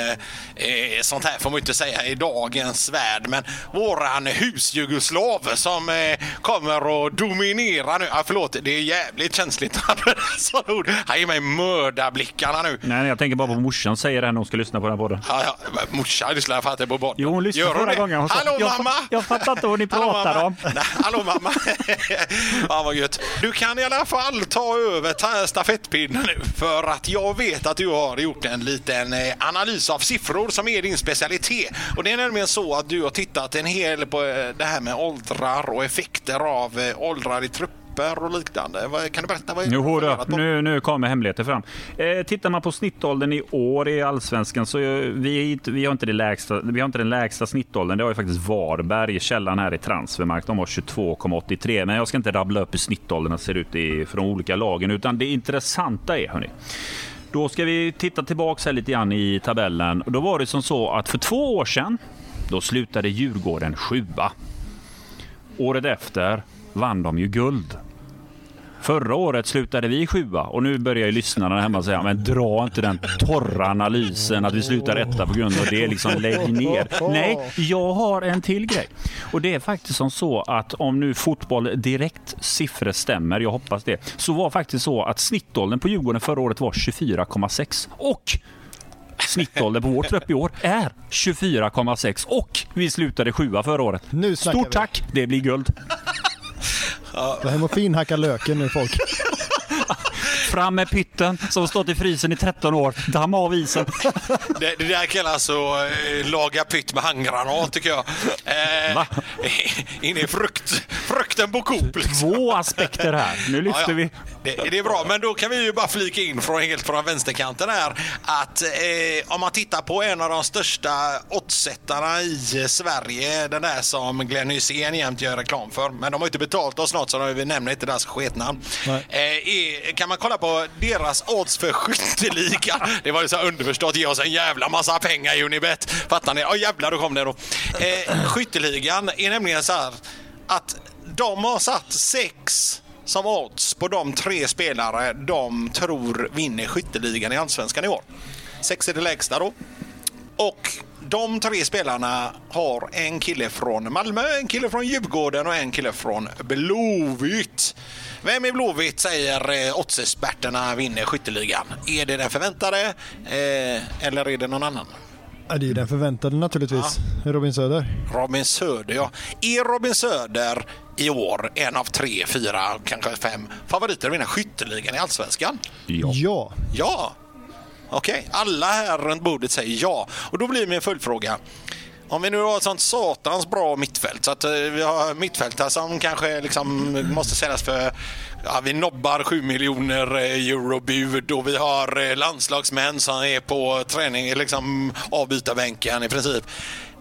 eh, sånt här får man inte säga i dagens värld, men våran husjugoslav som eh, kommer att dominera nu. Ah, förlåt, det är jävligt känsligt att använda sådana ord. Han ger mig mördarblickarna nu. Nej, jag tänker bara på morsan säger det här när hon ska lyssna på den här podden. Ja, ja, morsan lyssnar det är på bort. Jo, hon lyssnade förra det? gången. Hon sa, Hallå jag, mamma! Jag fattar inte vad ni pratar om. Nej, hallå mamma! ja, vad gött. Du kan i alla fall ta över ta- stafettpinnen nu för att jag vet att du har gjort en liten eh, analys av siffror som är din specialitet. Och det är nämligen så att du har tittat en hel på eh, det här med åldrar och effekter av eh, åldrar i trupper och liknande. Kan du berätta? Vad är Jo, då, nu, nu kommer hemligheter fram. Eh, tittar man på snittåldern i år i Allsvenskan så vi, vi, har inte det lägsta, vi har inte den lägsta snittåldern. Det har ju faktiskt Varberg, källan här i Transfermarkt. De har 22,83. Men jag ska inte rabbla upp hur snittåldrarna ser ut i, de olika lagen. Utan det intressanta är, hörni, då ska vi titta tillbaka här lite grann i tabellen. Och Då var det som så att för två år sedan, då slutade Djurgården sjua. Året efter vann de ju guld. Förra året slutade vi sjua och nu börjar ju lyssnarna hemma säga men dra inte den torra analysen att vi slutar etta på grund av det. Liksom lägg ner. Nej, jag har en till grej. Och det är faktiskt som så att om nu fotboll direkt siffror stämmer, jag hoppas det, så var faktiskt så att snittåldern på Djurgården förra året var 24,6 och Snittåldern på vår trupp i år är 24,6 och vi slutade sjua förra året. Stort vi. tack, det blir guld. Gå hem och finhacka löken nu folk. Fram med pytten som har stått i frysen i 13 år. Damma av isen. Det, det där kallas att eh, laga pytt med handgranat tycker jag. Eh, Va? in i frukt, frukten på Coop. Liksom. Två aspekter här. Nu lyfter ja, ja. vi. Det, det, är bra, men då kan vi ju bara flika in från, helt från vänsterkanten här att eh, om man tittar på en av de största oddsättarna i Sverige, den där som Glenn Hysén jämt gör reklam för, men de har inte betalt oss något så vi nämner inte deras sketnamn. Eh, kan man kolla på deras odds för skytteliga? Det var ju så underförstått, ge oss en jävla massa pengar Unibet. Fattar ni? Ja oh, jävlar, då kom det då. Eh, skytteligan är nämligen så här att de har satt sex som odds på de tre spelare de tror vinner skytteligan i Allsvenskan i år. Sex är det lägsta då. Och de tre spelarna har en kille från Malmö, en kille från Djurgården och en kille från Blåvitt. Vem i Blåvitt säger eh, oddsexperterna vinner skytteligan? Är det den förväntade eh, eller är det någon annan? Ja, det är den förväntade naturligtvis. Ja. Robin Söder. Robin Söder, ja. Är Robin Söder i år en av tre, fyra, kanske fem favoriter att vinna skytteligan i Allsvenskan? Ja. Ja. ja. Okej, okay. alla här runt bordet säger ja. Och då blir min följdfråga. Om vi nu har ett sånt satans bra mittfält så att eh, vi har mittfältare som kanske liksom måste säljas för Ja, vi nobbar 7 miljoner eh, eurobud och vi har eh, landslagsmän som är på träning, liksom avbytarbänken i princip.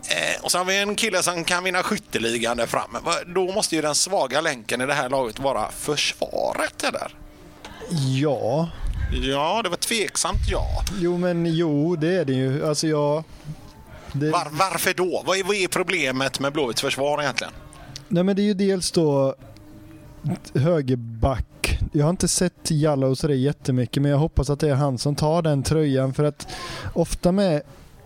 Eh, och så har vi en kille som kan vinna skytteligan där framme. Då måste ju den svaga länken i det här laget vara försvaret, eller? Ja. Ja, det var tveksamt ja. Jo, men jo, det är det ju. Alltså, ja. Det... Var, varför då? Vad är, vad är problemet med Blåvitts försvar egentligen? Nej, men det är ju dels då högerback. Jag har inte sett Jallow så det jättemycket men jag hoppas att det är han som tar den tröjan för att ofta med,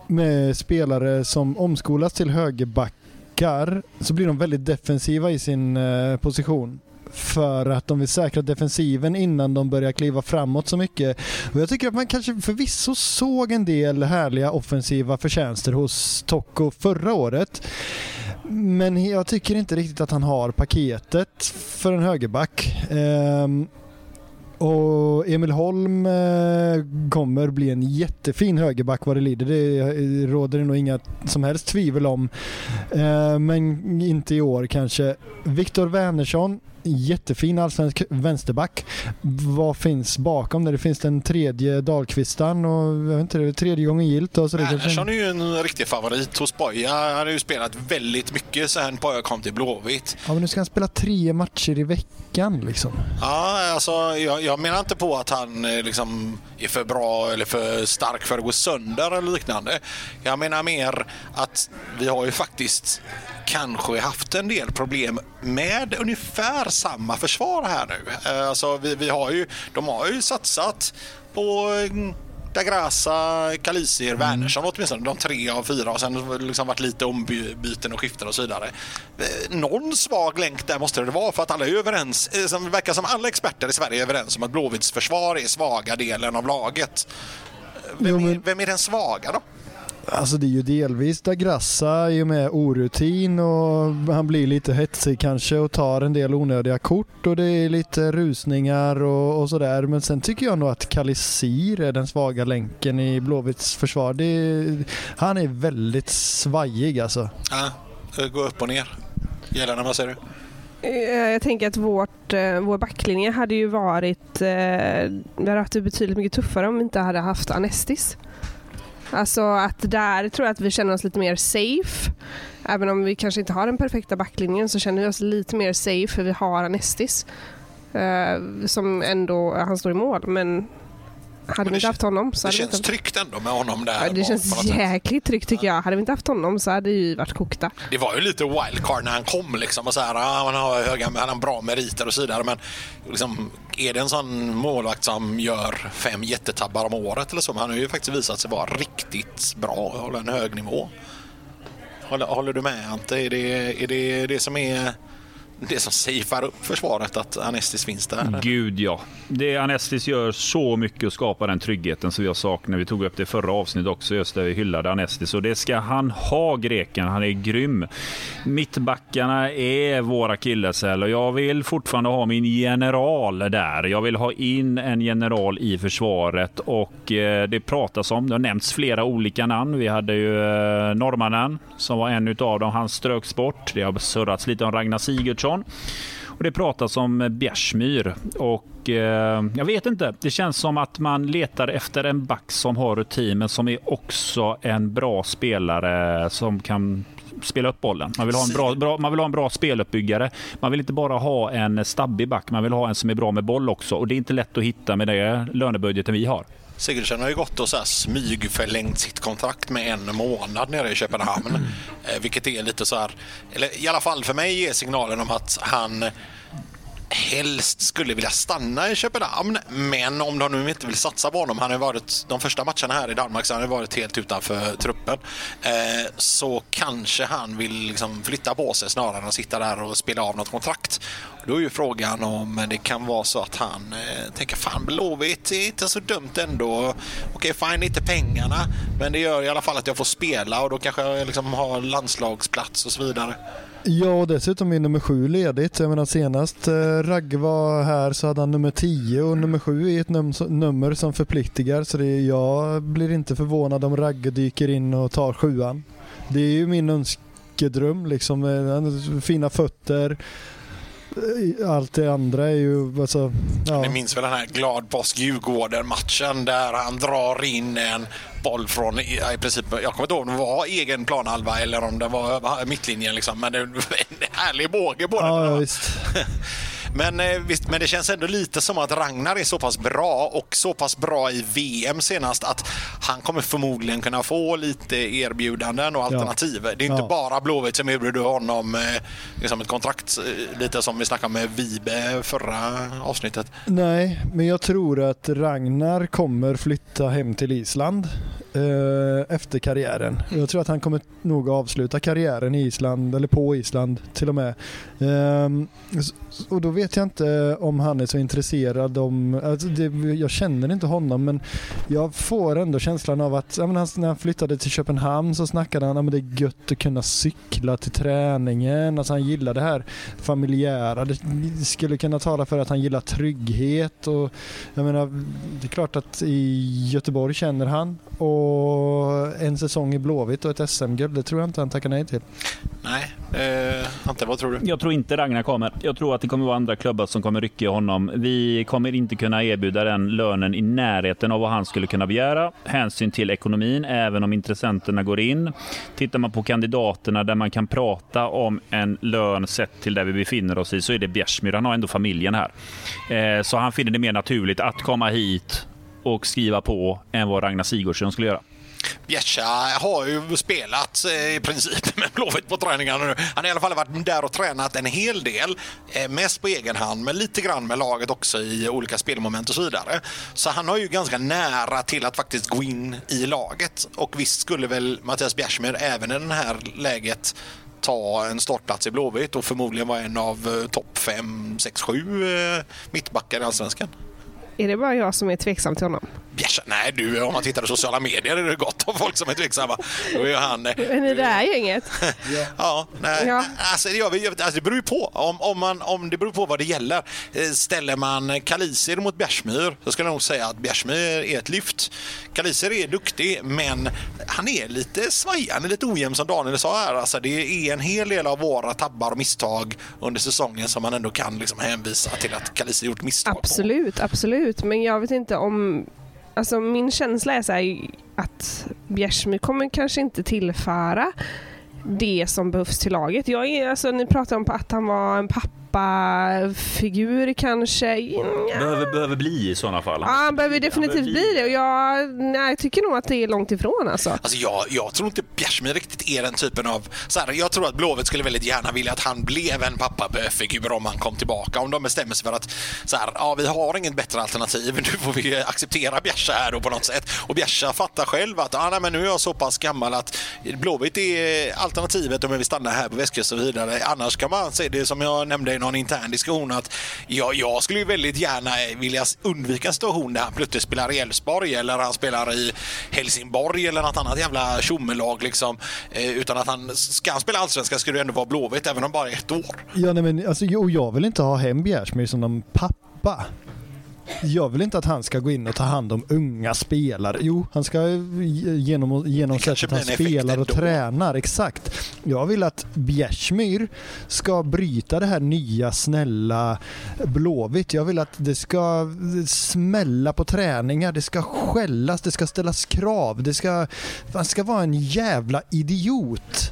med spelare som omskolas till högerbackar så blir de väldigt defensiva i sin eh, position för att de vill säkra defensiven innan de börjar kliva framåt så mycket. Och jag tycker att man kanske förvisso såg en del härliga offensiva förtjänster hos Tocco förra året. Men jag tycker inte riktigt att han har paketet för en högerback. Um, och Emil Holm eh, kommer bli en jättefin högerback vad det lider. Det råder det nog inga som helst tvivel om. Ehm, men inte i år kanske. Viktor Wernersson jättefin allsvensk vänsterback. Vad finns bakom det? Det finns den tredje Dahlqvistan och jag vet inte, det är tredje gången gilt. Så det Andersson är ju en riktig favorit hos Boja. Han har ju spelat väldigt mycket sen Boja kom till Blåvitt. Ja, men nu ska han spela tre matcher i veckan liksom. Ja, alltså jag, jag menar inte på att han eh, liksom är för bra eller för stark för att gå sönder eller liknande. Jag menar mer att vi har ju faktiskt kanske haft en del problem med ungefär samma försvar här nu. Eh, alltså vi, vi har ju, de har ju satsat på mm, Dagrasa, Kalisir, Wernersson mm. åtminstone. De tre av fyra och sen liksom varit lite ombyten och skiften och så vidare. Eh, någon svag länk där måste det vara för att alla är överens. Eh, det verkar som alla experter i Sverige är överens om att Blåvitts försvar är svaga delen av laget. Vem är, vem är den svaga då? Alltså det är ju delvis Dagrassa i och med orutin och han blir lite hetsig kanske och tar en del onödiga kort och det är lite rusningar och, och sådär. Men sen tycker jag nog att Kalisir är den svaga länken i Blåvitts försvar. Är, han är väldigt svajig alltså. Ja, går upp och ner. Gällande, vad säger du? Eh, jag tänker att vårt, eh, vår backlinje hade ju varit, eh, vi hade haft det betydligt mycket tuffare om vi inte hade haft Anestis. Alltså att där tror jag att vi känner oss lite mer safe. Även om vi kanske inte har den perfekta backlinjen så känner vi oss lite mer safe för vi har Anestis. Uh, som ändå, han står i mål men hade vi inte haft honom så Det känns inte... tryggt ändå med honom där. Ja, det känns jäkligt tryggt tycker jag. Hade vi inte haft honom så hade vi varit kokta. Det var ju lite wildcard när han kom liksom och så här, ah, han har höga, han har bra meriter och så vidare men liksom, är det en sån målvakt som gör fem jättetabbar om året eller så? Men han har ju faktiskt visat sig vara riktigt bra och hålla en hög nivå. Håller, håller du med Ante? Är det, är det det som är det som safear upp försvaret att Anestis finns där? Gud ja. Det Anestis gör så mycket och skapar den tryggheten som vi har saknat. Vi tog upp det i förra avsnittet också, just där vi hyllade Anestis. Och det ska han ha, greken. Han är grym. Mittbackarna är våra akilleshäl och jag vill fortfarande ha min general där. Jag vill ha in en general i försvaret och eh, det pratas om, det har nämnts flera olika namn. Vi hade ju eh, norrmannen som var en av dem. Han ströks bort. Det har surrats lite om Ragnar Sigurdsson Andersson. Och det pratas om eh, Bjärsmyr. Och eh, jag vet inte. Det känns som att man letar efter en back som har rutin men som är också en bra spelare som kan spela upp bollen. Man vill ha en bra, bra, man vill ha en bra speluppbyggare. Man vill inte bara ha en stabbig back, man vill ha en som är bra med boll också. Och det är inte lätt att hitta med den lönebudgeten vi har. Sigurdsen har ju gått och så här smygförlängt sitt kontrakt med en månad nere i Köpenhamn. Mm. vilket är lite så här, eller i alla fall för mig ger signalen om att han helst skulle vilja stanna i Köpenhamn. Men om de nu inte vill satsa på honom, han har varit de första matcherna här i Danmark så han har varit helt utanför truppen. Eh, så kanske han vill liksom flytta på sig snarare än att sitta där och spela av något kontrakt. Då är ju frågan om det kan vara så att han eh, tänker fan Blåvitt är inte så dumt ändå. Okej, fine, inte pengarna, men det gör i alla fall att jag får spela och då kanske jag liksom har landslagsplats och så vidare. Ja, och dessutom är nummer sju ledigt. Jag menar senast eh, Ragge var här så hade han nummer tio och nummer sju är ett num nummer som förpliktigar. Så det är, jag blir inte förvånad om Ragge dyker in och tar sjuan. Det är ju min önskedröm liksom. Eh, fina fötter, allt det andra är ju... Alltså, ja. Ni minns väl den här glad påsk Djurgården-matchen där han drar in en boll från i princip, jag kommer inte ihåg om det var egen planhalva eller om det var mittlinjen liksom, men det är en härlig båge på den. Ja, ja, Men, eh, visst, men det känns ändå lite som att Ragnar är så pass bra och så pass bra i VM senast att han kommer förmodligen kunna få lite erbjudanden och alternativ. Ja. Det är inte ja. bara Blåvitt som erbjuder honom eh, liksom ett kontrakt, eh, lite som vi snackade med Vibe förra avsnittet. Nej, men jag tror att Ragnar kommer flytta hem till Island eh, efter karriären. Jag tror att han kommer nog avsluta karriären i Island, eller på Island till och med. Eh, och då vet jag inte eh, om han är så intresserad om, alltså det, jag känner inte honom men jag får ändå känslan av att menar, när han flyttade till Köpenhamn så snackade han om att det är gött att kunna cykla till träningen. Alltså han gillar det här familjära. Det skulle kunna tala för att han gillar trygghet och jag menar, det är klart att i Göteborg känner han och en säsong i Blåvitt och ett SM-guld, det tror jag inte han tackar nej till. Nej, eh, Ante, vad tror du? Jag tror inte Ragnar kommer. Jag tror att det kommer vara andra klubbar som kommer rycka i honom. Vi kommer inte kunna erbjuda den lönen i närheten av vad han skulle kunna begära. Hänsyn till ekonomin, även om intressenterna går in. Tittar man på kandidaterna där man kan prata om en lön sett till där vi befinner oss i så är det Bjärsmyr. Han har ändå familjen här. Eh, så han finner det mer naturligt att komma hit och skriva på än vad Ragnar Sigurdsson skulle göra. Bjärsa har ju spelat eh, i princip med Blåvitt på träningarna nu. Han har i alla fall varit där och tränat en hel del. Eh, mest på egen hand, men lite grann med laget också i olika spelmoment och så vidare. Så han har ju ganska nära till att faktiskt gå in i laget. Och visst skulle väl Mattias Bjärsmyr även i det här läget ta en startplats i Blåvitt och förmodligen vara en av eh, topp 5, 6, 7 mittbackar i Allsvenskan. Är det bara jag som är tveksam till honom? Bjärsa, nej du, om man tittar på sociala medier är det gott om folk som är tveksamma. Då är han... Eh, Men i det här gänget? ja, nej. Ja. Alltså, det, alltså, det beror ju på. Om, om, man, om det beror på vad det gäller. Eh, ställer man Kalisir mot Bjärsmyr så skulle jag nog säga att Bjärsmyr är ett lyft. Kalisir är duktig, men han är lite svajande, lite ojämn som Daniel sa här. Alltså, det är en hel del av våra tabbar och misstag under säsongen som man ändå kan liksom hänvisa till att Kalisir gjort misstag Absolut, på. absolut. Men jag vet inte om Alltså min känsla är så här, att Bjärsmyr kommer kanske inte tillföra det som behövs till laget. Jag är, alltså, ni pratar om att han var en pappa pappafigur kanske. Behöver, behöver bli i sådana fall. Ja, han behöver definitivt bli. bli det. Och jag, nej, jag tycker nog att det är långt ifrån alltså. alltså jag, jag tror inte Bjärsmyr riktigt är den typen av... Så här, jag tror att Blåvitt skulle väldigt gärna vilja att han blev en pappafigur om han kom tillbaka. Om de bestämmer sig för att så här, ja, vi har inget bättre alternativ. Nu får vi acceptera Bjärsa här då på något sätt. Och Bjärsa fattar själv att ah, nej, men nu är jag så pass gammal att Blåvitt är alternativet om jag vill stanna här på västkusten och så vidare. Annars kan man se det som jag nämnde någon intern diskussion att ja, jag skulle ju väldigt gärna vilja undvika en situation där han plötsligt spelar i Elfsborg eller han spelar i Helsingborg eller något annat jävla tjommelag liksom. Eh, utan att han, ska han spela Allsvenskan ska det ändå vara Blåvitt även om bara ett år. Ja, nej, men alltså, jo, jag vill inte ha hem Bjärsmyr som någon pappa jag vill inte att han ska gå in och ta hand om unga spelare. Jo, han ska genom, genom sättet han spelar och tränar. Exakt. Jag vill att Bjärsmyr ska bryta det här nya snälla Blåvitt. Jag vill att det ska smälla på träningar, det ska skällas, det ska ställas krav. Det ska, man ska vara en jävla idiot.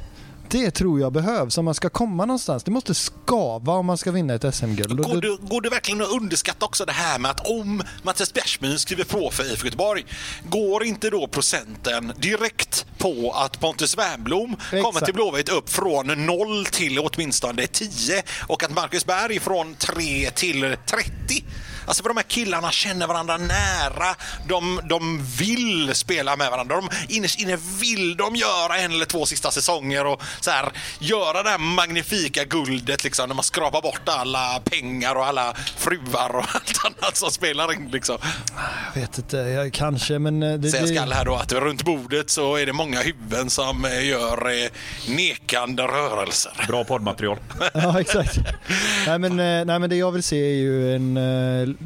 Det tror jag behövs om man ska komma någonstans. Det måste skava om man ska vinna ett SM-guld. Går, det, går det verkligen att underskatta också det här med att om Mattias Bjärsmyr skriver på för IFK Göteborg, går inte då procenten direkt på att Pontus Wernbloom kommer till Blåvitt upp från 0 till åtminstone 10 och att Marcus Berg från 3 till 30? Alltså för de här killarna känner varandra nära. De, de vill spela med varandra. De, innerst inne vill de göra en eller två sista säsonger och så här, göra det här magnifika guldet liksom, när man skrapar bort alla pengar och alla fruar och allt annat som spelar in. Liksom. Jag vet inte, jag, kanske men... Eh, det, Säga skall här då att runt bordet så är det många huvuden som eh, gör eh, nekande rörelser. Bra poddmaterial. ja, exakt. nej, men, nej, men det jag vill se är ju en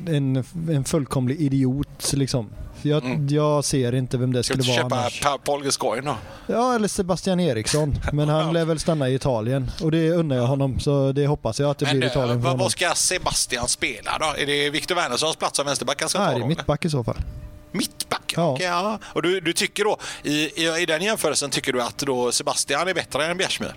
en, en fullkomlig idiot liksom. Jag, mm. jag ser inte vem det skulle vara köpa annars. Paul Gascoigne då? Ja, eller Sebastian Eriksson. Men han lär väl stanna i Italien. Och det undrar jag honom. Så det hoppas jag att det Men blir Italien för Vad ska Sebastian spela då? Är det Victor Wernerssons plats som vänsterback han ska Nej, ta? Nej, mittback i så fall. Mittback? Ja. Okay, ja. Och du, du tycker då, i, i, i den jämförelsen tycker du att då Sebastian är bättre än Bjärsmyr?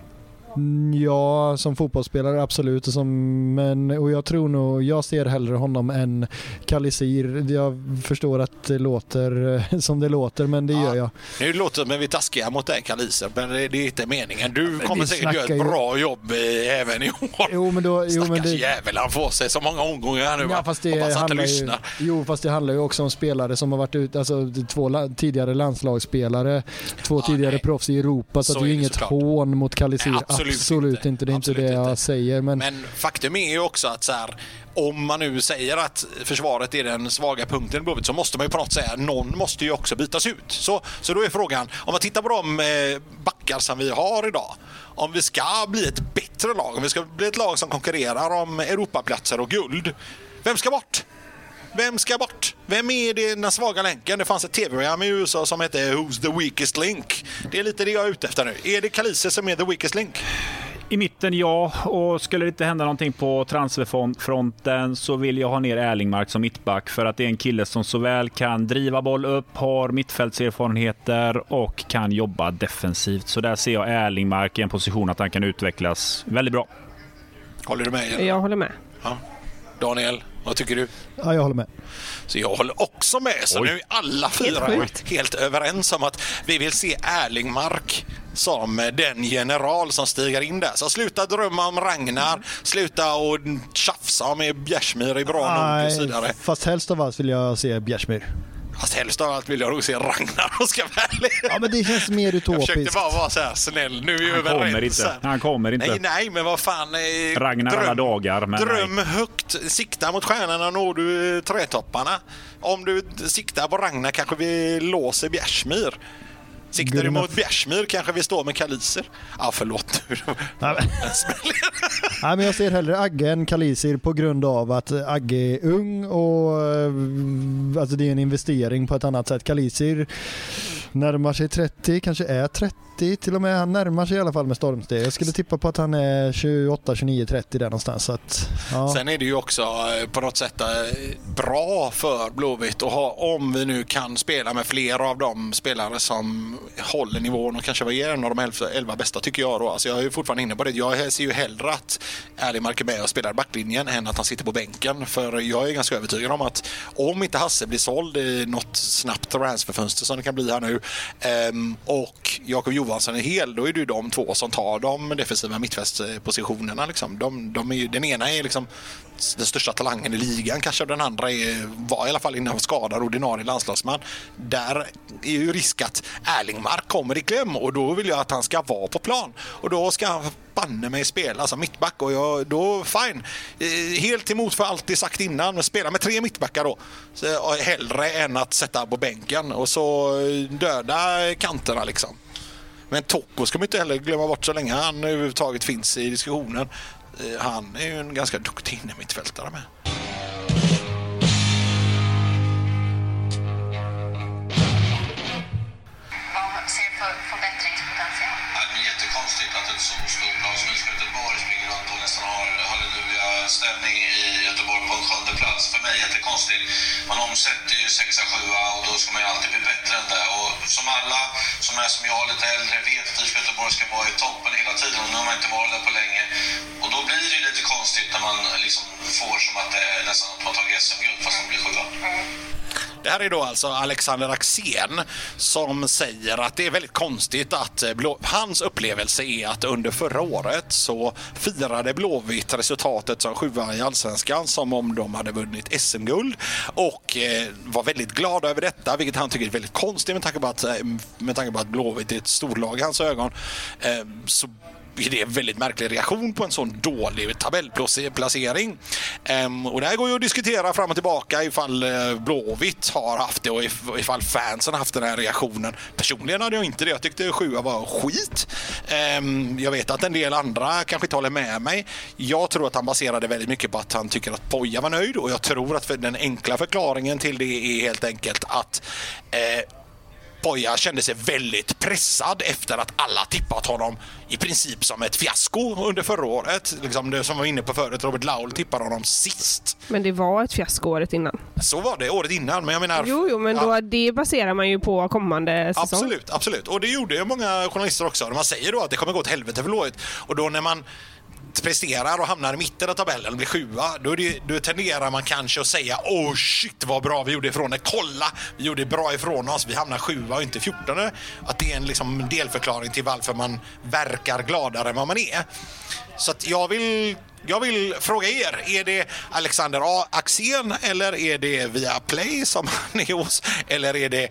Mm, ja, som fotbollsspelare absolut. Som, men, och jag tror nog, jag ser hellre honom än Kalisir. Jag förstår att det låter som det låter, men det ja, gör jag. Nu låter det vi taskiga mot dig Kalisir, men det, är inte meningen. Du kommer säkert göra ett bra jobb eh, även i år. Jo, men då, jo, men det... jävel, han får sig så många omgångar här nu. Ja, fast det Hoppas handlar ju, jo, fast det handlar ju också om spelare som har varit ute, alltså två tidigare landslagsspelare, två ja, tidigare nej. proffs i Europa, så, så det är ju inget såklart. hån mot Kalisir. Absolut absolut, inte. inte. Det är absolut inte det jag inte. säger. Men... men faktum är ju också att så här, om man nu säger att försvaret är den svaga punkten i Blåvitt så måste man ju på något säga någon måste ju också bytas ut. Så, så då är frågan, om man tittar på de eh, backar som vi har idag, om vi ska bli ett bättre lag, om vi ska bli ett lag som konkurrerar om Europaplatser och guld, vem ska bort? Vem ska bort? Vem är det, den svaga länken? Det fanns ett tv-program i USA som hette Who's the weakest link? Det är lite det jag är ute efter nu. Är det Kalise som är the weakest link? I mitten ja, och skulle det inte hända någonting på transferfronten så vill jag ha ner Erlingmark som mittback för att det är en kille som såväl kan driva boll upp, har mittfältserfarenheter och kan jobba defensivt. Så där ser jag Erlingmark i en position att han kan utvecklas väldigt bra. Håller du med? Jag håller med. Ja. Daniel? Vad tycker du? Ja, jag håller med. Så jag håller också med. Så Oj. nu är alla fyra helt, helt överens om att vi vill se Erlingmark som den general som stiger in där. Så sluta drömma om Ragnar, sluta och tjafsa med Bjärsmyr i bra nog och så vidare. Fast helst av allt vill jag se Bjärsmyr. Fast helst av allt vill jag nog se Ragnar och ska vara Ja men det känns mer utopiskt. Jag försökte bara vara så här snäll. Nu är vi Han kommer inte. Han kommer inte. Nej, nej, men vad fan. Eh, Ragnar dröm, alla dagar. Men dröm nej. högt. Sikta mot stjärnorna når du trätopparna. Om du siktar på Ragnar kanske vi låser Bjärsmyr. Siktar du mot Bjärsmyr kanske vi står med Kaliser. Ja, förlåt nu. Nej, men jag ser hellre Agge än Kalisir på grund av att Agge är ung och eh, alltså det är en investering på ett annat sätt. Kalisir närmar sig 30, kanske är 30 till och med. Han närmar sig i alla fall med stormsteg. Jag skulle tippa på att han är 28, 29, 30 där någonstans. Så att, ja. Sen är det ju också eh, på något sätt eh, bra för Blåvitt att ha, om vi nu kan spela med fler av de spelare som håller nivån och kanske var en av de elva bästa tycker jag då. Alltså jag är fortfarande inne på det. Jag ser ju hellre att Erlingmark är med och spelar backlinjen än att han sitter på bänken. För jag är ganska övertygad om att om inte Hasse blir såld i något snabbt transferfönster som det kan bli här nu ehm, och Jakob Johansson är hel, då är det ju de två som tar de defensiva mittfältspositionerna. Liksom. De, de är, den ena är liksom den största talangen i ligan kanske den andra är, var i alla fall innan skadad ordinarie landslagsman. Där är ju risk att Erlingmark kommer i kläm och då vill jag att han ska vara på plan och då ska han banne mig spela som mittback och jag, då fine. Eh, helt emot för alltid sagt innan, men spela med tre mittbackar då. Så, eh, hellre än att sätta på bänken och så eh, döda kanterna liksom. Men Tocco ska man inte heller glömma bort så länge han överhuvudtaget finns i diskussionen. Eh, han är ju en ganska duktig innermittfältare med. jättekonstigt att ett så stort lag som IFK Göteborg springer runt och nästan har halleluja-ställning plats. För mig är det konstigt. Man omsätter ju sexa, sjua och då ska man ju alltid bli bättre än det. Och som alla som är som jag, lite äldre, vet att IFK Göteborg ska vara i toppen hela tiden och nu har man inte varit där på länge. Och då blir det ju lite konstigt när man liksom får som att det är nästan att man tagit SM-guld fast man blir sjua. Det här är då alltså Alexander Axén som säger att det är väldigt konstigt att eh, Blå... hans upplevelse är att under förra året så firade Blåvitt resultatet som sjua i allsvenskan som om de hade vunnit SM-guld och eh, var väldigt glada över detta, vilket han tycker är väldigt konstigt med tanke på att, eh, med tanke på att Blåvitt är ett storlag i hans ögon. Så är det en väldigt märklig reaktion på en sån dålig tabellplacering. Ehm, och det här går ju att diskutera fram och tillbaka ifall eh, Blåvitt har haft det och ifall fansen har haft den här reaktionen. Personligen hade jag inte det. Jag tyckte sjua var skit. Ehm, jag vet att en del andra kanske inte håller med mig. Jag tror att han baserade väldigt mycket på att han tycker att Poja var nöjd och jag tror att den enkla förklaringen till det är helt enkelt att eh, Poja kände sig väldigt pressad efter att alla tippat honom i princip som ett fiasko under förra året. Liksom det som var inne på förut, Robert Laul tippade honom sist. Men det var ett fiasko året innan. Så var det året innan, men jag menar... Jo, jo men då, ja. det baserar man ju på kommande säsong. Absolut, absolut. Och det gjorde ju många journalister också. Man säger då att det kommer gå åt helvete för Blåvitt. Och då när man presterar och hamnar i mitten av tabellen och blir sjua, då, det, då tenderar man kanske att säga åh oh shit vad bra vi gjorde ifrån det. Kolla, vi gjorde bra ifrån oss. Vi hamnar sjua och inte fjortonde. Att det är en liksom delförklaring till varför man verkar gladare än vad man är. Så att jag vill jag vill fråga er, är det Alexander A. Axén eller är det via Play som han är hos? Eller är det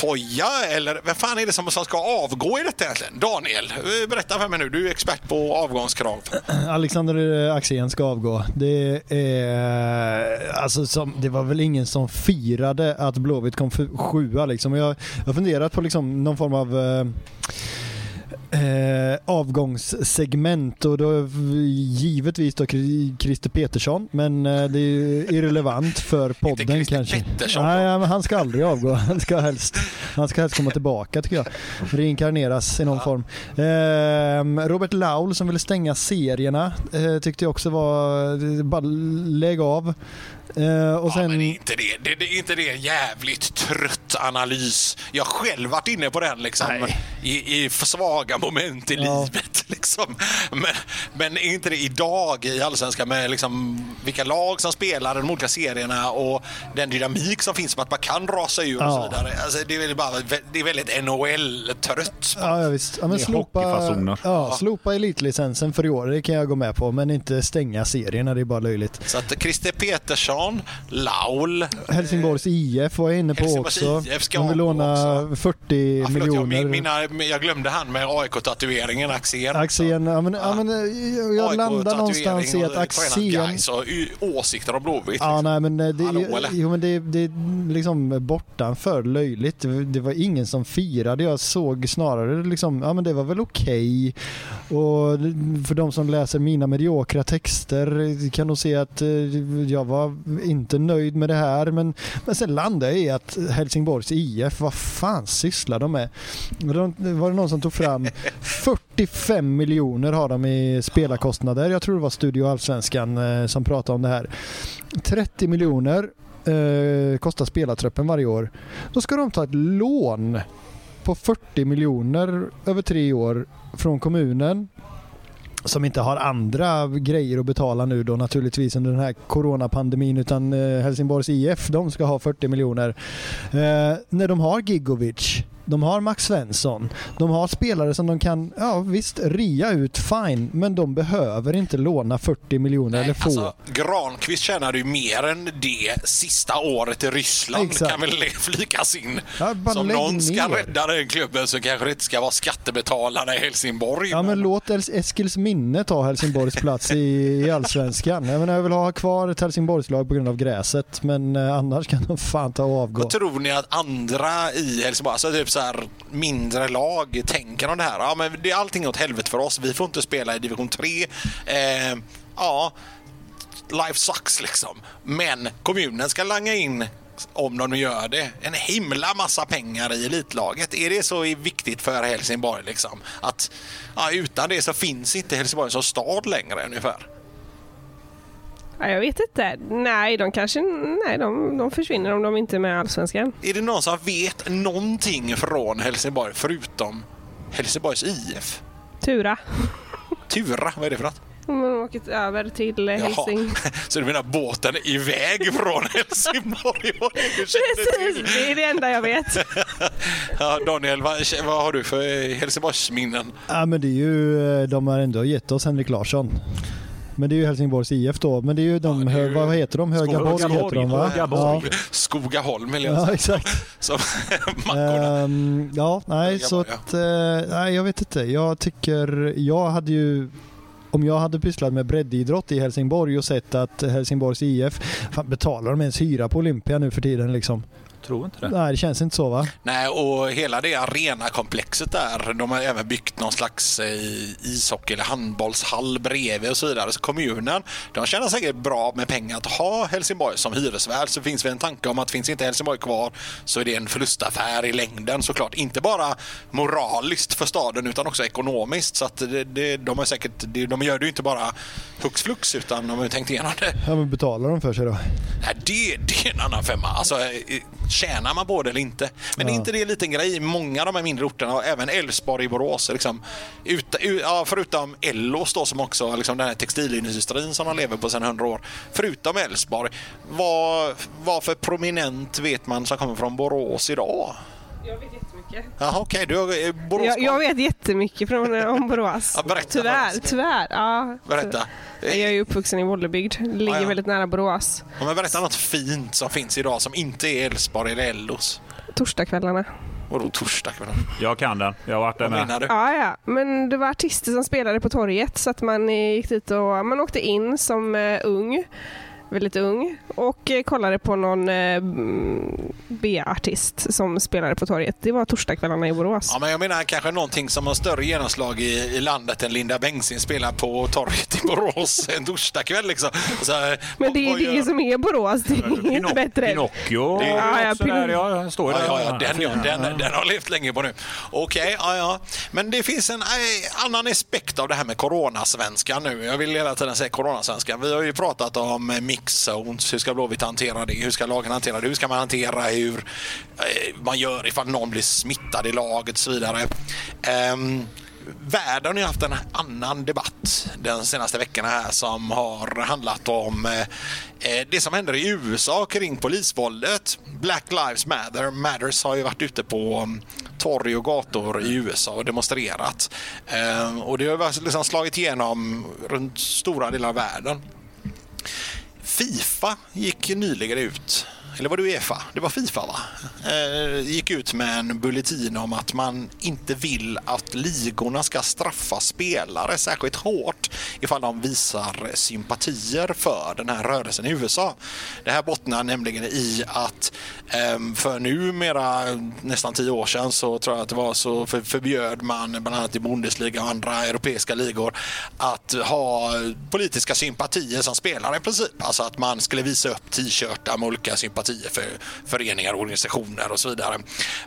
Poja eller vem fan är det som ska avgå i detta egentligen? Daniel, berätta för mig nu. Du är expert på avgångskrav. Alexander Axén ska avgå. Det, är, alltså, som, det var väl ingen som firade att Blåvitt kom sjua liksom. Jag har funderat på liksom någon form av eh, eh, avgångssegment och då givetvis då Christer Petersson men eh, det är irrelevant för podden Inte kanske. Pettersson Nej, men han ska aldrig avgå. Han ska helst, han ska helst komma tillbaka tycker jag. Reinkarneras i någon ja. form. Eh, Robert Laul som ville stänga serierna eh, tyckte jag också var, bara lägg av. Uh, och sen... Ja, men inte det, det, det, är inte det en jävligt trött analys? Jag har själv varit inne på den liksom, i, i svaga moment i ja. livet. Liksom. Men, men inte det idag i Allsvenskan med liksom, vilka lag som spelar de olika serierna och den dynamik som finns med att man kan rasa ur ja. och så vidare. Alltså, det, är bara, det är väldigt NHL-trött. Ja, ja, visst. Ja, men slopa, ja, slopa elitlicensen för i år, det kan jag gå med på. Men inte stänga serierna, det är bara löjligt. Så att Christer Petersson Djurgården, Laul. Helsingborgs IF var jag inne på Helsingborgs också. IF ska De vill låna också. 40 ja, miljoner. Jag, mina, jag glömde han med AIK-tatueringen, Axén. Axén, ja, men, ja. men jag, jag landar någonstans i att Axén... åsikter om Blåvitt. Ja, liksom. nej, men det, Hallå, jo, men det, det är liksom bortanför löjligt. Det var ingen som firade. Jag såg snarare liksom, ja men det var väl okej. Okay. Och för de som läser mina mediokra texter kan nog se att eh, jag var inte nöjd med det här. Men, men sen landade jag i att Helsingborgs IF, vad fan sysslar de med? Det var det någon som tog fram 45 miljoner har de i spelarkostnader. Jag tror det var Studio Allsvenskan eh, som pratade om det här. 30 miljoner eh, kostar spelartruppen varje år. Då ska de ta ett lån på 40 miljoner över tre år från kommunen som inte har andra grejer att betala nu då naturligtvis under den här coronapandemin utan eh, Helsingborgs IF de ska ha 40 miljoner. Eh, när de har Gigovic de har Max Svensson. De har spelare som de kan, ja visst, ria ut, fine. Men de behöver inte låna 40 miljoner eller få. Alltså, Granqvist tjänade ju mer än det sista året i Ryssland. Exakt. kan väl flikas in. Ja, Som någon ska ner. rädda den klubben så kanske det inte ska vara skattebetalarna i Helsingborg. Ja, men låt Eskils minne ta Helsingborgs plats i, i Allsvenskan. Jag, menar, jag vill ha kvar ett Helsingborgslag på grund av gräset, men eh, annars kan de fan ta och avgå. Vad tror ni att andra i Helsingborg, alltså typ här mindre lag tänker om det här. Ja, men det är allting åt helvete för oss. Vi får inte spela i division 3. Eh, ja, life sucks liksom. Men kommunen ska langa in om de nu gör det, en himla massa pengar i elitlaget. Är det så viktigt för Helsingborg liksom? Att ja, utan det så finns inte Helsingborg som stad längre ungefär? Ja, jag vet inte. Nej, de kanske nej, de, de försvinner om de inte är med i Allsvenskan. Är det någon som vet någonting från Helsingborg förutom Helsingborgs IF? Tura. Tura, vad är det för något? De har åkt över till Helsing. Så du menar båten är iväg från Helsingborg? Precis, det är det enda jag vet. ja, Daniel, vad, vad har du för Helsingborgsminnen? Ja, men det är ju, de har ändå gett oss Henrik Larsson. Men det är ju Helsingborgs IF då. Men det är ju de, ja, är ju... vad heter de? Högaborg heter de va? Ja. Skogaholm vill jag säga. Ja, exakt. Som um, ja, nej, så att, uh, nej, jag vet inte. Jag tycker, jag hade ju om jag hade pysslat med breddidrott i Helsingborg och sett att Helsingborgs IF, fan, betalar de ens hyra på Olympia nu för tiden liksom? Tror inte det. Nej, det känns inte så va? Nej, och hela det arenakomplexet där. De har även byggt någon slags eh, ishockey eller handbollshall bredvid och så vidare. Så kommunen, de tjänar säkert bra med pengar att ha Helsingborg som hyresvärd. Så finns det en tanke om att finns inte Helsingborg kvar så är det en förlustaffär i längden såklart. Inte bara moraliskt för staden utan också ekonomiskt. Så att det, det, de, är säkert, de gör det ju inte bara hux flux utan de har ju tänkt igenom det. Ja, men betalar de för sig då? Nej, det, det är en annan femma. Alltså, eh, tjänar man på det eller inte? Men ja. är inte det en liten grej? Många av de här mindre orterna, även Älvsborg i Borås, liksom, ut, ja, förutom Ellos då som också liksom den här textilindustrin som de lever på sedan hundra år. Förutom Älvsborg, vad, vad för prominent vet man som kommer från Borås idag? Jag vet jättemycket. Jaha, okej. Okay. Du Borås jag, jag vet jättemycket från, om Borås. ja, berätta, tyvärr, tyvärr. Ja. Berätta. Jag är ju uppvuxen i Bollebygd. Det ligger ja, ja. väldigt nära Borås. Ja, men berätta något fint som finns idag som inte är Älvsborg eller Ellos. Torsdagskvällarna. Vadå torsdagskvällar? Jag kan den. Jag har varit där med. Ja, ja. Men det var artister som spelade på torget så att man gick dit och man åkte in som uh, ung väldigt ung och eh, kollade på någon eh, B-artist som spelade på torget. Det var torsdagskvällarna i Borås. Ja, men jag menar kanske någonting som har större genomslag i, i landet än Linda Bengtzing spelar på torget i Borås en torsdagskväll. Liksom. Så, men det är det som är Borås. Det är inte bättre. Pinocchio. Det är ja, ja, Pin där, ja, står ja, ja, ja, den, ja, den, den har levt länge på nu. Okej, okay, ja, ja. Men det finns en äh, annan aspekt av det här med coronasvenskan nu. Jag vill hela tiden säga coronasvenskan. Vi har ju pratat om mixzones. Hur ska Blåvitt hantera det? Hur ska lagen hantera det? Hur ska man hantera hur eh, man gör ifall någon blir smittad i laget och så vidare. Um, världen har ju haft en annan debatt de senaste veckorna här som har handlat om eh, eh, det som händer i USA kring polisvåldet. Black Lives Matter. Matters har ju varit ute på mm, torg och gator i USA och demonstrerat. Eh, och det har liksom slagit igenom runt stora delar av världen. Fifa gick nyligen ut eller var det Uefa? Det var Fifa va? Eh, gick ut med en bulletin om att man inte vill att ligorna ska straffa spelare särskilt hårt ifall de visar sympatier för den här rörelsen i USA. Det här bottnar nämligen i att eh, för numera nästan tio år sedan så tror jag att det var så för, förbjöd man bland annat i Bundesliga och andra europeiska ligor att ha politiska sympatier som spelare i princip. Alltså att man skulle visa upp t-shirtar med olika sympatier partier, för föreningar, organisationer och så vidare.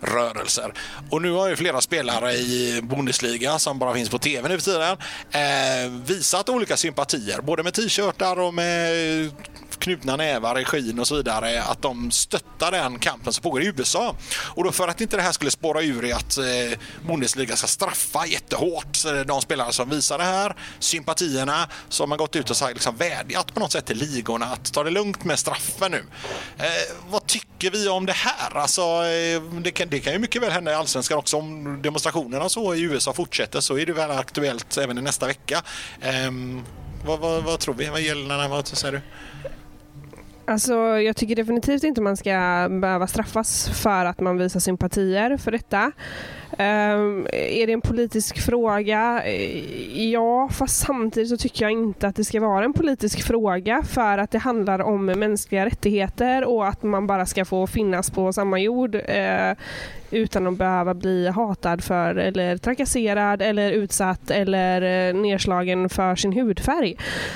Rörelser. Och nu har ju flera spelare i Bundesliga som bara finns på tv nu för tiden eh, visat olika sympatier, både med t-shirtar och med knutna nävar, regin och så vidare, att de stöttar den kampen som pågår i USA. Och då för att inte det här skulle spåra ur i att eh, Bundesliga ska straffa jättehårt de spelare som visar det här, sympatierna, så har man gått ut och sagt, liksom, vädjat på något sätt till ligorna att ta det lugnt med straffen nu. Eh, vad tycker vi om det här? Alltså, eh, det, kan, det kan ju mycket väl hända i allsvenskan också om demonstrationerna så i USA fortsätter så är det väl aktuellt även i nästa vecka. Eh, vad, vad, vad, tror vi? Vad gäller vad säger du? Alltså, jag tycker definitivt inte man ska behöva straffas för att man visar sympatier för detta. Um, är det en politisk fråga? Ja, fast samtidigt så tycker jag inte att det ska vara en politisk fråga för att det handlar om mänskliga rättigheter och att man bara ska få finnas på samma jord. Uh, utan att behöva bli hatad för eller trakasserad eller utsatt eller eh, nedslagen för sin hudfärg.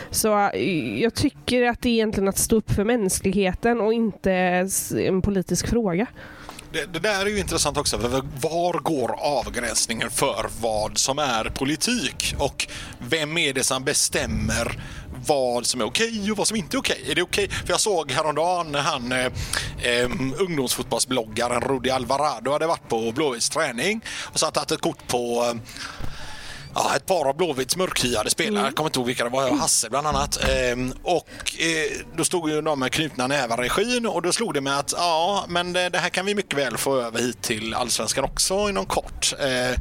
Så eh, jag tycker att det är egentligen att stå upp för mänskligheten och inte en politisk fråga. Det, det, där är ju intressant också. Var går avgränsningen för vad som är politik? Och vem är det som bestämmer vad som är okej och vad som inte är okej. Är det okej? För jag såg häromdagen när han eh, eh, ungdomsfotbollsbloggaren Rudi Alvarado hade varit på Blåvitts träning och så tagit ett kort på eh, ja, ett par av Blåvitts mörkhyade spelare. Mm. Kommer inte ihåg vilka det var. Hasse bland annat. Ehm, och eh, då stod ju de med knutna nävar regin och då slog det mig att ja, men det, det, här kan vi mycket väl få över hit till allsvenskan också inom kort. Eh,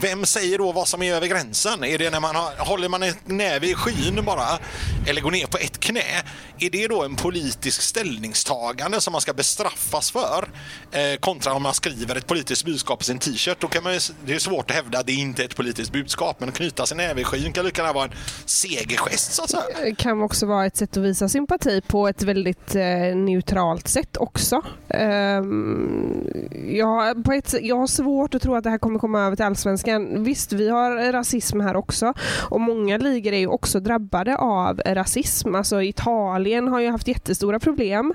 vem säger då vad som är över gränsen? Är det när man har, håller man en näve i skyn bara eller går ner på ett knä? Är det då en politisk ställningstagande som man ska bestraffas för? Eh, kontra om man skriver ett politiskt budskap på sin t-shirt. Då kan man, det är svårt att hävda att det inte är ett politiskt budskap. Men att knyta sin näve i skyn kan lika gärna vara en segergest. Så att säga. Det kan också vara ett sätt att visa sympati på ett väldigt eh, neutralt sätt också. Um, jag, på ett, jag har svårt att tro att det här kommer komma över till allsvenskan. Visst, vi har rasism här också och många ligor är ju också drabbade av rasism. Alltså Italien har ju haft jättestora problem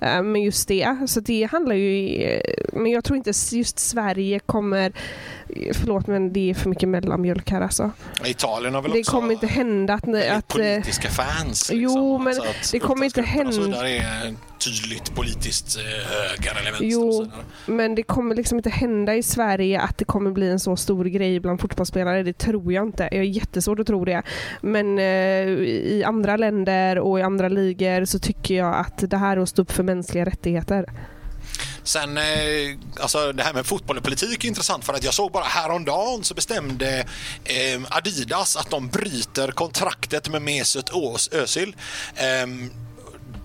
eh, med just det. Så det handlar ju... Men jag tror inte just Sverige kommer... Förlåt men det är för mycket mellanmjölk här alltså. Italien har väl det också kommer inte hända att... att politiska fans. Liksom. Jo men det kommer inte hända tydligt politiskt eh, höger eller vänster. Jo, men det kommer liksom inte hända i Sverige att det kommer bli en så stor grej bland fotbollsspelare. Det tror jag inte. Jag är jättesvårt att tro det. Men eh, i andra länder och i andra ligor så tycker jag att det här är att stå upp för mänskliga rättigheter. Sen, eh, alltså det här med fotboll och politik är intressant för att jag såg bara häromdagen så bestämde Adidas att de bryter kontraktet med Mesut Özil.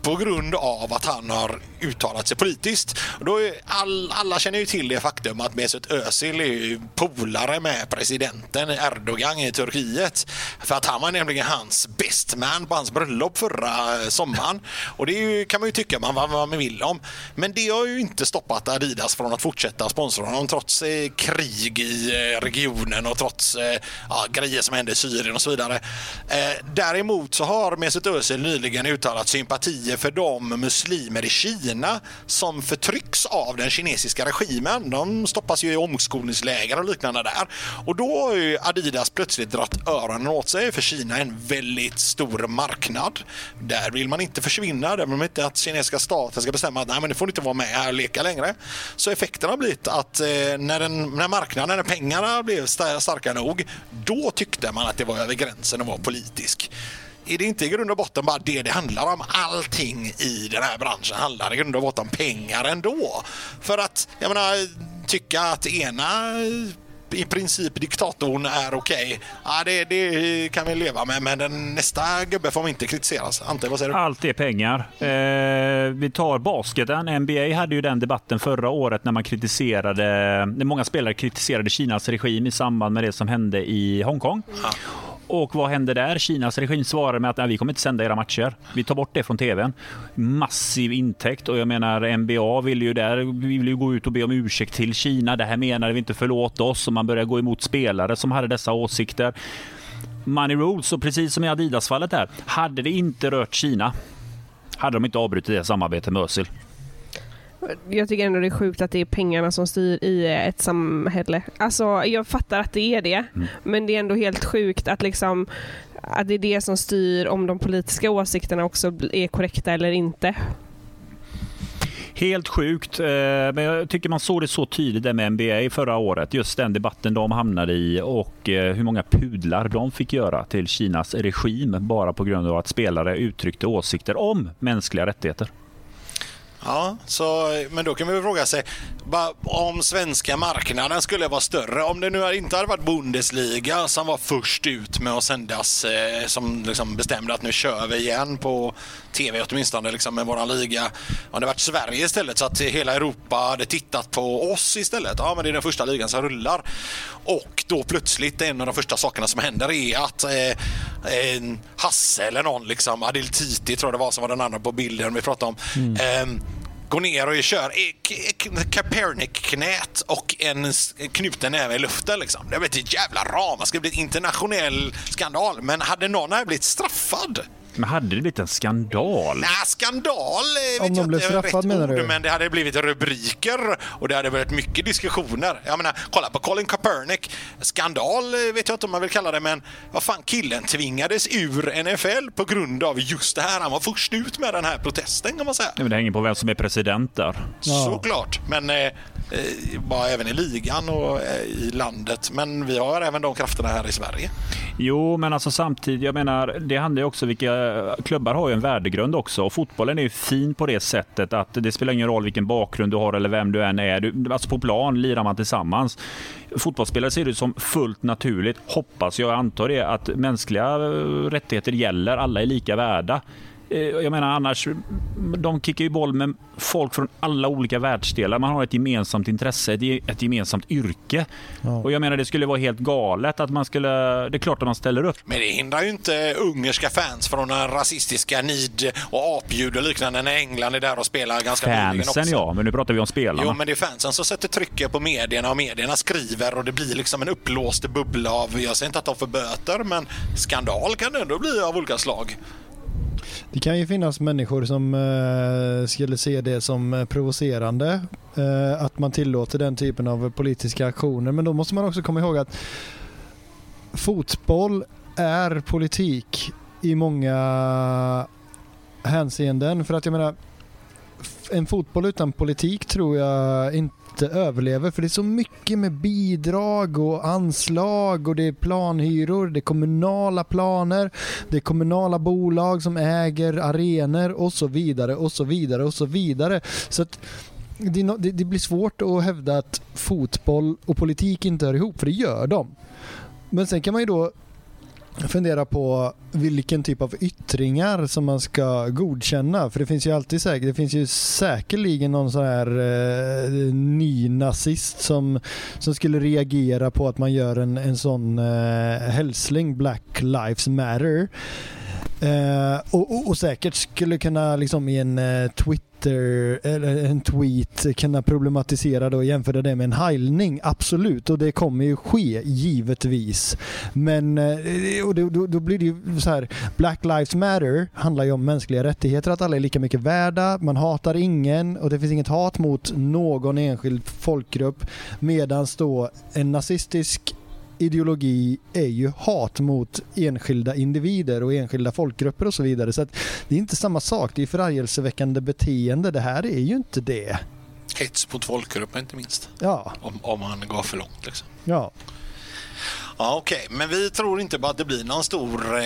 På grund av att han har uttalat sig politiskt. Och då är all, alla känner ju till det faktum att Mesut Özil är polare med presidenten Erdogan i Turkiet. För att han var nämligen hans best man på hans bröllop förra eh, sommaren. Och det ju, kan man ju tycka man, vad man vill om. Men det har ju inte stoppat Adidas från att fortsätta sponsra honom trots eh, krig i eh, regionen och trots eh, ja, grejer som hände i Syrien och så vidare. Eh, däremot så har Mesut Özil nyligen uttalat sympatier för de muslimer i Kina Kina som förtrycks av den kinesiska regimen. De stoppas ju i omskolningsläger och liknande där. Och då har ju Adidas plötsligt dragit öronen åt sig för Kina är en väldigt stor marknad. Där vill man inte försvinna. Där vill man inte att kinesiska staten ska bestämma att nej, men nu får inte vara med här och leka längre. Så effekten har blivit att eh, när, den, när marknaden, när pengarna blev starka nog, då tyckte man att det var över gränsen att vara politisk är det inte i grund och botten bara det det handlar om? Allting i den här branschen handlar i grund och botten om pengar ändå. För att, jag menar, tycka att ena i princip diktatorn är okej. Okay. Ja, det, det, kan vi leva med, men den, nästa gubbe får inte kritiseras. Ante, vad säger du? Allt är pengar. Eh, vi tar basketen. NBA hade ju den debatten förra året när man kritiserade, när många spelare kritiserade Kinas regim i samband med det som hände i Hongkong. Ja. Och vad händer där? Kinas regim svarade med att vi kommer inte sända era matcher. Vi tar bort det från tvn. Massiv intäkt och jag menar NBA vill ju där vill ju gå ut och be om ursäkt till Kina. Det här menar vi inte, förlåt oss. Och man börjar gå emot spelare som hade dessa åsikter. Money rules och precis som i Adidas-fallet där. Hade det inte rört Kina hade de inte avbrutit det samarbetet med Özil. Jag tycker ändå det är sjukt att det är pengarna som styr i ett samhälle. Alltså, jag fattar att det är det, mm. men det är ändå helt sjukt att liksom att det är det som styr om de politiska åsikterna också är korrekta eller inte. Helt sjukt, eh, men jag tycker man såg det så tydligt där med NBA förra året. Just den debatten de hamnade i och eh, hur många pudlar de fick göra till Kinas regim bara på grund av att spelare uttryckte åsikter om mänskliga rättigheter. Ja, så, men då kan vi fråga sig om svenska marknaden skulle vara större. Om det nu inte hade varit Bundesliga som var först ut med att sändas, eh, som liksom bestämde att nu kör vi igen på tv åtminstone liksom med våran liga. Om det varit Sverige istället så att hela Europa hade tittat på oss istället. Ja, men det är den första ligan som rullar. Och då plötsligt en av de första sakerna som händer är att eh, Hasse eller någon, liksom, Adil Titi tror jag det var som var den andra på bilden vi pratade om. Mm. Eh, går ner och kör Kaepernick-knät och en knuten näve i luften. Liksom. Det blir ett jävla ram. Det ska bli en internationell skandal. Men hade någon här blivit straffad men hade det blivit en skandal? Nej, skandal eh, Om de blev straffade menar du? Men det hade blivit rubriker och det hade varit mycket diskussioner. Jag menar, kolla på Colin Kaepernick. Skandal eh, vet jag inte om man vill kalla det, men vad fan, killen tvingades ur NFL på grund av just det här. Han var först ut med den här protesten kan man säga. Ja, men det hänger på vem som är president där. Ja. Såklart, men eh, eh bara även i ligan och eh, i landet. Men vi har även de krafterna här i Sverige. Jo, men alltså samtidigt, jag menar, det handlar ju också vilka Eh, klubbar har ju en värdegrund också och fotbollen är ju fin på det sättet att det spelar ingen roll vilken bakgrund du har eller vem du än är. Du, alltså på plan lirar man tillsammans. Fotbollsspelare ser det som fullt naturligt, hoppas jag, antar det, att mänskliga eh, rättigheter gäller. Alla är lika värda. Eh, jag menar annars, de kickar ju boll med folk från alla olika världsdelar. Man har ett gemensamt intresse, ett gemensamt yrke. Ja. Och jag menar det skulle vara helt galet att man skulle... Det är klart att man ställer upp. Men det hindrar ju inte ungerska fans från den rasistiska nid och apljud och liknande när England är där och spelar ganska Fansen ja, men nu pratar vi om spelarna. Jo, men det är fansen som sätter trycket på medierna och medierna skriver och det blir liksom en upplåst bubbla av, jag säger inte att de får böter, men skandal kan det ändå bli av olika slag. Det kan ju finnas människor som eh, skulle se det som eh, provocerande eh, att man tillåter den typen av politiska aktioner. Men då måste man också komma ihåg att fotboll är politik i många hänseenden. För att jag menar, en fotboll utan politik tror jag inte inte överlever för det är så mycket med bidrag och anslag och det är planhyror, det är kommunala planer, det är kommunala bolag som äger arenor och så vidare och så vidare och så vidare. Så att det, det blir svårt att hävda att fotboll och politik inte hör ihop för det gör de. Men sen kan man ju då fundera på vilken typ av yttringar som man ska godkänna. För det finns ju alltid säkert, det finns ju säkerligen någon sån här eh, ny nazist som, som skulle reagera på att man gör en, en sån eh, hälsning, Black Lives Matter. Eh, och, och, och, säkert skulle kunna liksom i en eh, Twitter eller en tweet kunna problematisera och jämföra det med en heilning. Absolut, och det kommer ju ske givetvis. Men eh, och då, då, blir det ju så här. Black Lives Matter handlar ju om mänskliga rättigheter, att alla är lika mycket värda. Man hatar ingen och det finns inget hat mot någon enskild folkgrupp. Medan då en nazistisk ideologi är ju hat mot enskilda individer och enskilda folkgrupper och så vidare. Så det är inte samma sak. Det är förargelseväckande beteende. Det här är ju inte det. Hets mot folkgrupper inte minst. Ja. Om, om man går för långt liksom. Ja. Ja, Okej, okay. men vi tror inte på att det blir någon stor eh,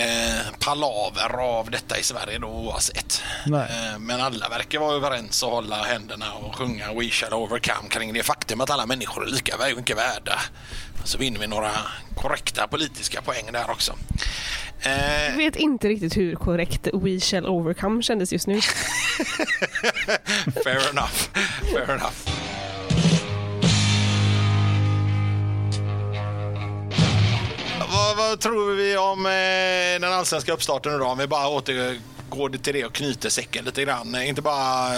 palaver av detta i Sverige då oavsett. Eh, men alla verkar vara överens och hålla händerna och sjunga We shall overcome kring det faktum att alla människor är lika mycket värda. Så vinner vi några korrekta politiska poäng där också. Eh... Jag vet inte riktigt hur korrekt We shall overcome kändes just nu. Fair enough. Fair enough. Vad, vad, tror vi om eh, den allsvenska uppstarten idag? Om vi bara återgår till det och knyter säcken lite grann. Eh, inte bara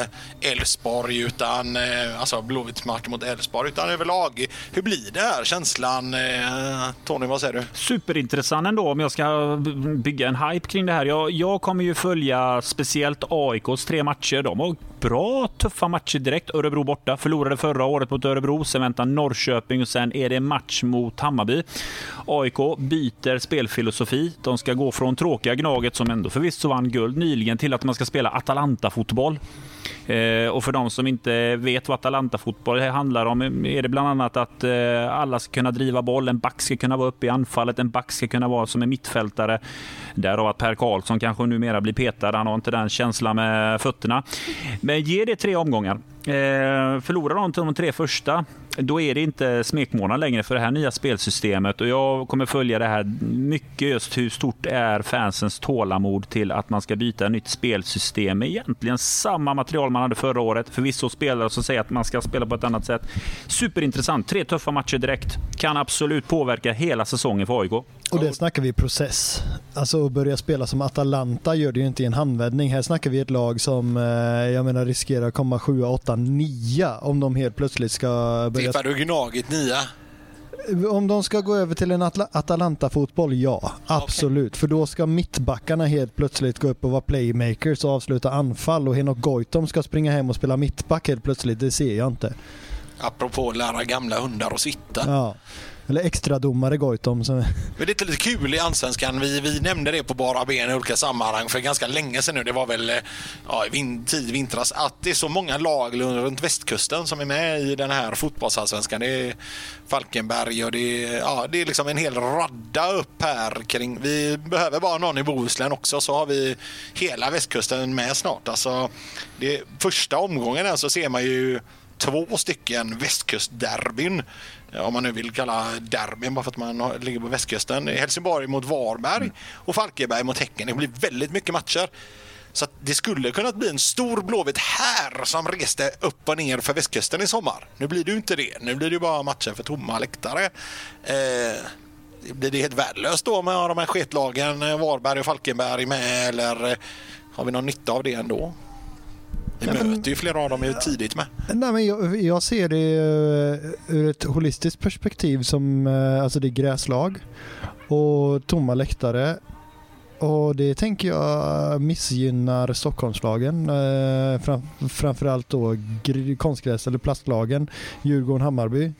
Elfsborg utan eh, alltså Blåvitts match mot Elfsborg utan överlag. Hur blir det här känslan? Eh, Tony, vad säger du? Superintressant ändå om jag ska bygga en hype kring det här. Jag, jag kommer ju följa speciellt AIKs tre matcher. De har bra tuffa matcher direkt. Örebro borta, förlorade förra året mot Örebro. Sen väntar Norrköping och sen är det match mot Hammarby. AIK byter spelfilosofi. De ska gå från tråkiga Gnaget som ändå förvisso vann guld nyligen till att man ska spela Atalanta-fotboll. Eh, och för de som inte vet vad Atalanta-fotboll handlar om är det bland annat att eh, alla ska kunna driva boll, en back ska kunna vara uppe i anfallet, en back ska kunna vara som en mittfältare. Därav att Per Karlsson kanske numera blir petad, han har inte den känslan med fötterna. Men ge det tre omgångar. Eh, förlorar de till de tre första, då är det inte smekmånad längre för det här nya spelsystemet och jag kommer följa det här mycket just hur stort är fansens tålamod till att man ska byta nytt spelsystem med egentligen samma material man hade förra året. Förvisso spelare som säger att man ska spela på ett annat sätt. Superintressant. Tre tuffa matcher direkt. Kan absolut påverka hela säsongen för AIK. Och det snackar vi process. Alltså att börja spela som Atalanta gör det ju inte i en handvändning. Här snackar vi ett lag som eh, jag menar riskerar att komma 7, 8, 9 om de helt plötsligt ska börja... Tippar du Gnagit nia? Om de ska gå över till en Atla Atalanta-fotboll, ja. Absolut. Okay. För då ska mittbackarna helt plötsligt gå upp och vara playmakers och avsluta anfall och Henok Goitom ska springa hem och spela mittback helt plötsligt. Det ser jag inte. Apropå lära gamla hundar att sitta. Ja. Eller extra domare Goitom. Som... Men det är lite kul i Allsvenskan. Vi, vi nämnde det på bara ben i olika sammanhang för ganska länge sedan nu. Det var väl eh, ja, vin, tid vintras. Att det är så många lag runt västkusten som är med i den här fotbollsallsvenskan. Det är Falkenberg och det är, ja, det är liksom en hel radda upp här kring. Vi behöver bara någon i Bohuslän också så har vi hela västkusten med snart. Alltså, det, första omgången så ser man ju två stycken västkustderbyn om man nu vill kalla derbyn bara för att man ligger på västkusten. Helsingborg mot Varberg och Falkenberg mot Häcken. Det blir väldigt mycket matcher. Så det skulle kunna bli en stor Blåvitt här som reste upp och ner för västkusten i sommar. Nu blir det ju inte det. Nu blir det bara matcher för tomma läktare. Eh, blir det helt värdelöst då med de här sketlagen, Varberg och Falkenberg med eller har vi någon nytta av det ändå? Vi möter ju flera av dem ju tidigt med. Nej, men jag, jag, ser det eh, ur ett holistiskt perspektiv som eh, alltså det är gräslag och tomma läktare och det tänker jag missgynnar Stockholmslagen. Eh, fram, framförallt då konstgräs eller plastlagen. Djurgården, Hammarby.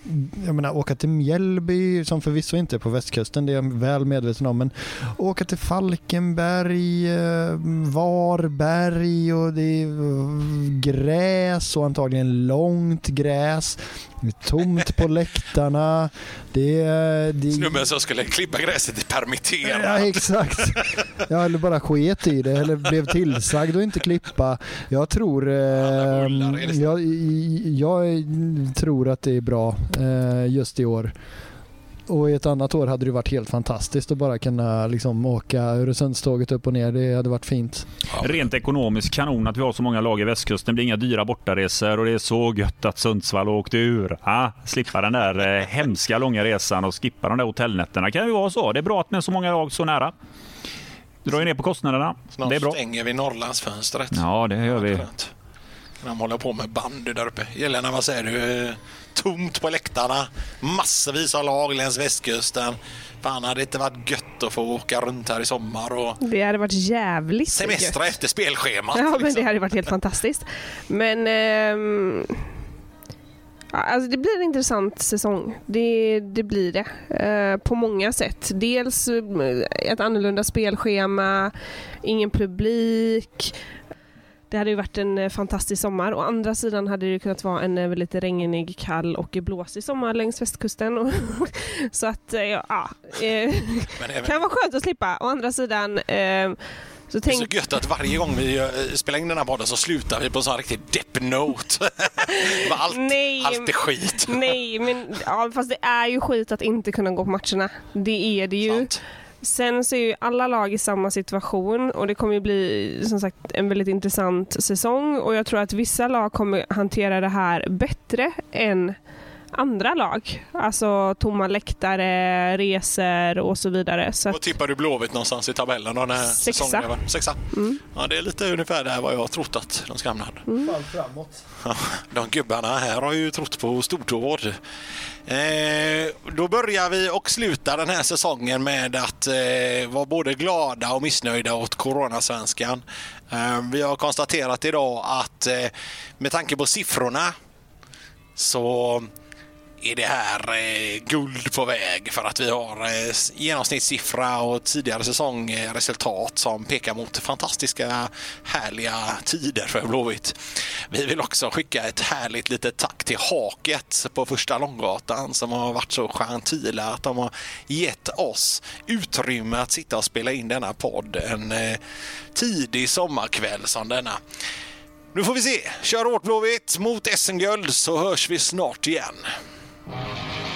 Jag menar åka till Mjällby som förvisso inte är på västkusten, det är jag väl medveten om. Men åka till Falkenberg, eh, Varberg och det är eh, gräs och antagligen långt gräs. Det är tomt på läktarna. Det det... Snubben som skulle klippa gräset är permitterad. Ja, exakt. Ja, eller bara sket i det eller blev tillsagd att inte klippa. Jag tror, eh, jag, jag, tror att det är bra eh, just i år. Och i ett annat år hade det varit helt fantastiskt att bara kunna liksom åka Öresundståget upp och ner. Det hade varit fint. Rent ekonomiskt kanon att vi har så många lag i västkusten. Det blir inga dyra bortaresor och det är så gött att Sundsvall åkte ur. Ah, slippa den där eh, hemska långa resan och skippa de där hotellnätterna. kan ju vara så. Det är bra att med så många lag så nära. Drar ju ner på kostnaderna. Snart det är bra. stänger vi Norrlandsfönstret. Ja, det gör vi. De håller på med bandy där uppe. Jelena, vad säger du? Tomt på läktarna. Massvis av lag längs västkusten. Fan, hade det inte varit gött att få åka runt här i sommar och... Det hade varit jävligt Semestra gött. efter spelschemat. Ja, liksom. men det hade varit helt fantastiskt. Men... Ehm... Alltså det blir en intressant säsong. Det, det blir det. Eh, på många sätt. Dels eh, ett annorlunda spelschema, ingen publik, det hade ju varit en eh, fantastisk sommar. Å andra sidan hade det kunnat vara en eh, väldigt regnig, kall och blåsig sommar längs västkusten. så att, eh, ja, eh, kan vara skönt att slippa. Å andra sidan eh, så tänk... Det är så gött att varje gång vi spelar in den här podden så slutar vi på en sån här riktig depp-note. allt, nej, allt är skit. nej, men ja, fast det är ju skit att inte kunna gå på matcherna. Det är det ju. Sant. Sen så är ju alla lag i samma situation och det kommer ju bli som sagt en väldigt intressant säsong. Och jag tror att vissa lag kommer hantera det här bättre än andra lag. Alltså tomma läktare, resor och så vidare. Så Vad tippar du Blåvitt någonstans i tabellen då när Sexa. säsongen är Sexa. Mm. Ja, det är lite ungefär där vad jag har trott att de ska hamna. Mm. framåt. De gubbarna här har ju trott på stortåg. Eh, då börjar vi och slutar den här säsongen med att eh, vara både glada och missnöjda åt Coronasvenskan. Eh, vi har konstaterat idag att eh, med tanke på siffrorna så är det här eh, guld på väg för att vi har eh, genomsnittssiffra och tidigare säsongresultat som pekar mot fantastiska härliga tider för Blåvitt. Vi vill också skicka ett härligt litet tack till Haket på Första Långgatan som har varit så gentila att de har gett oss utrymme att sitta och spela in denna podd en eh, tidig sommarkväll som denna. Nu får vi se. Kör hårt Blåvitt mot SM-guld så hörs vi snart igen. Bye.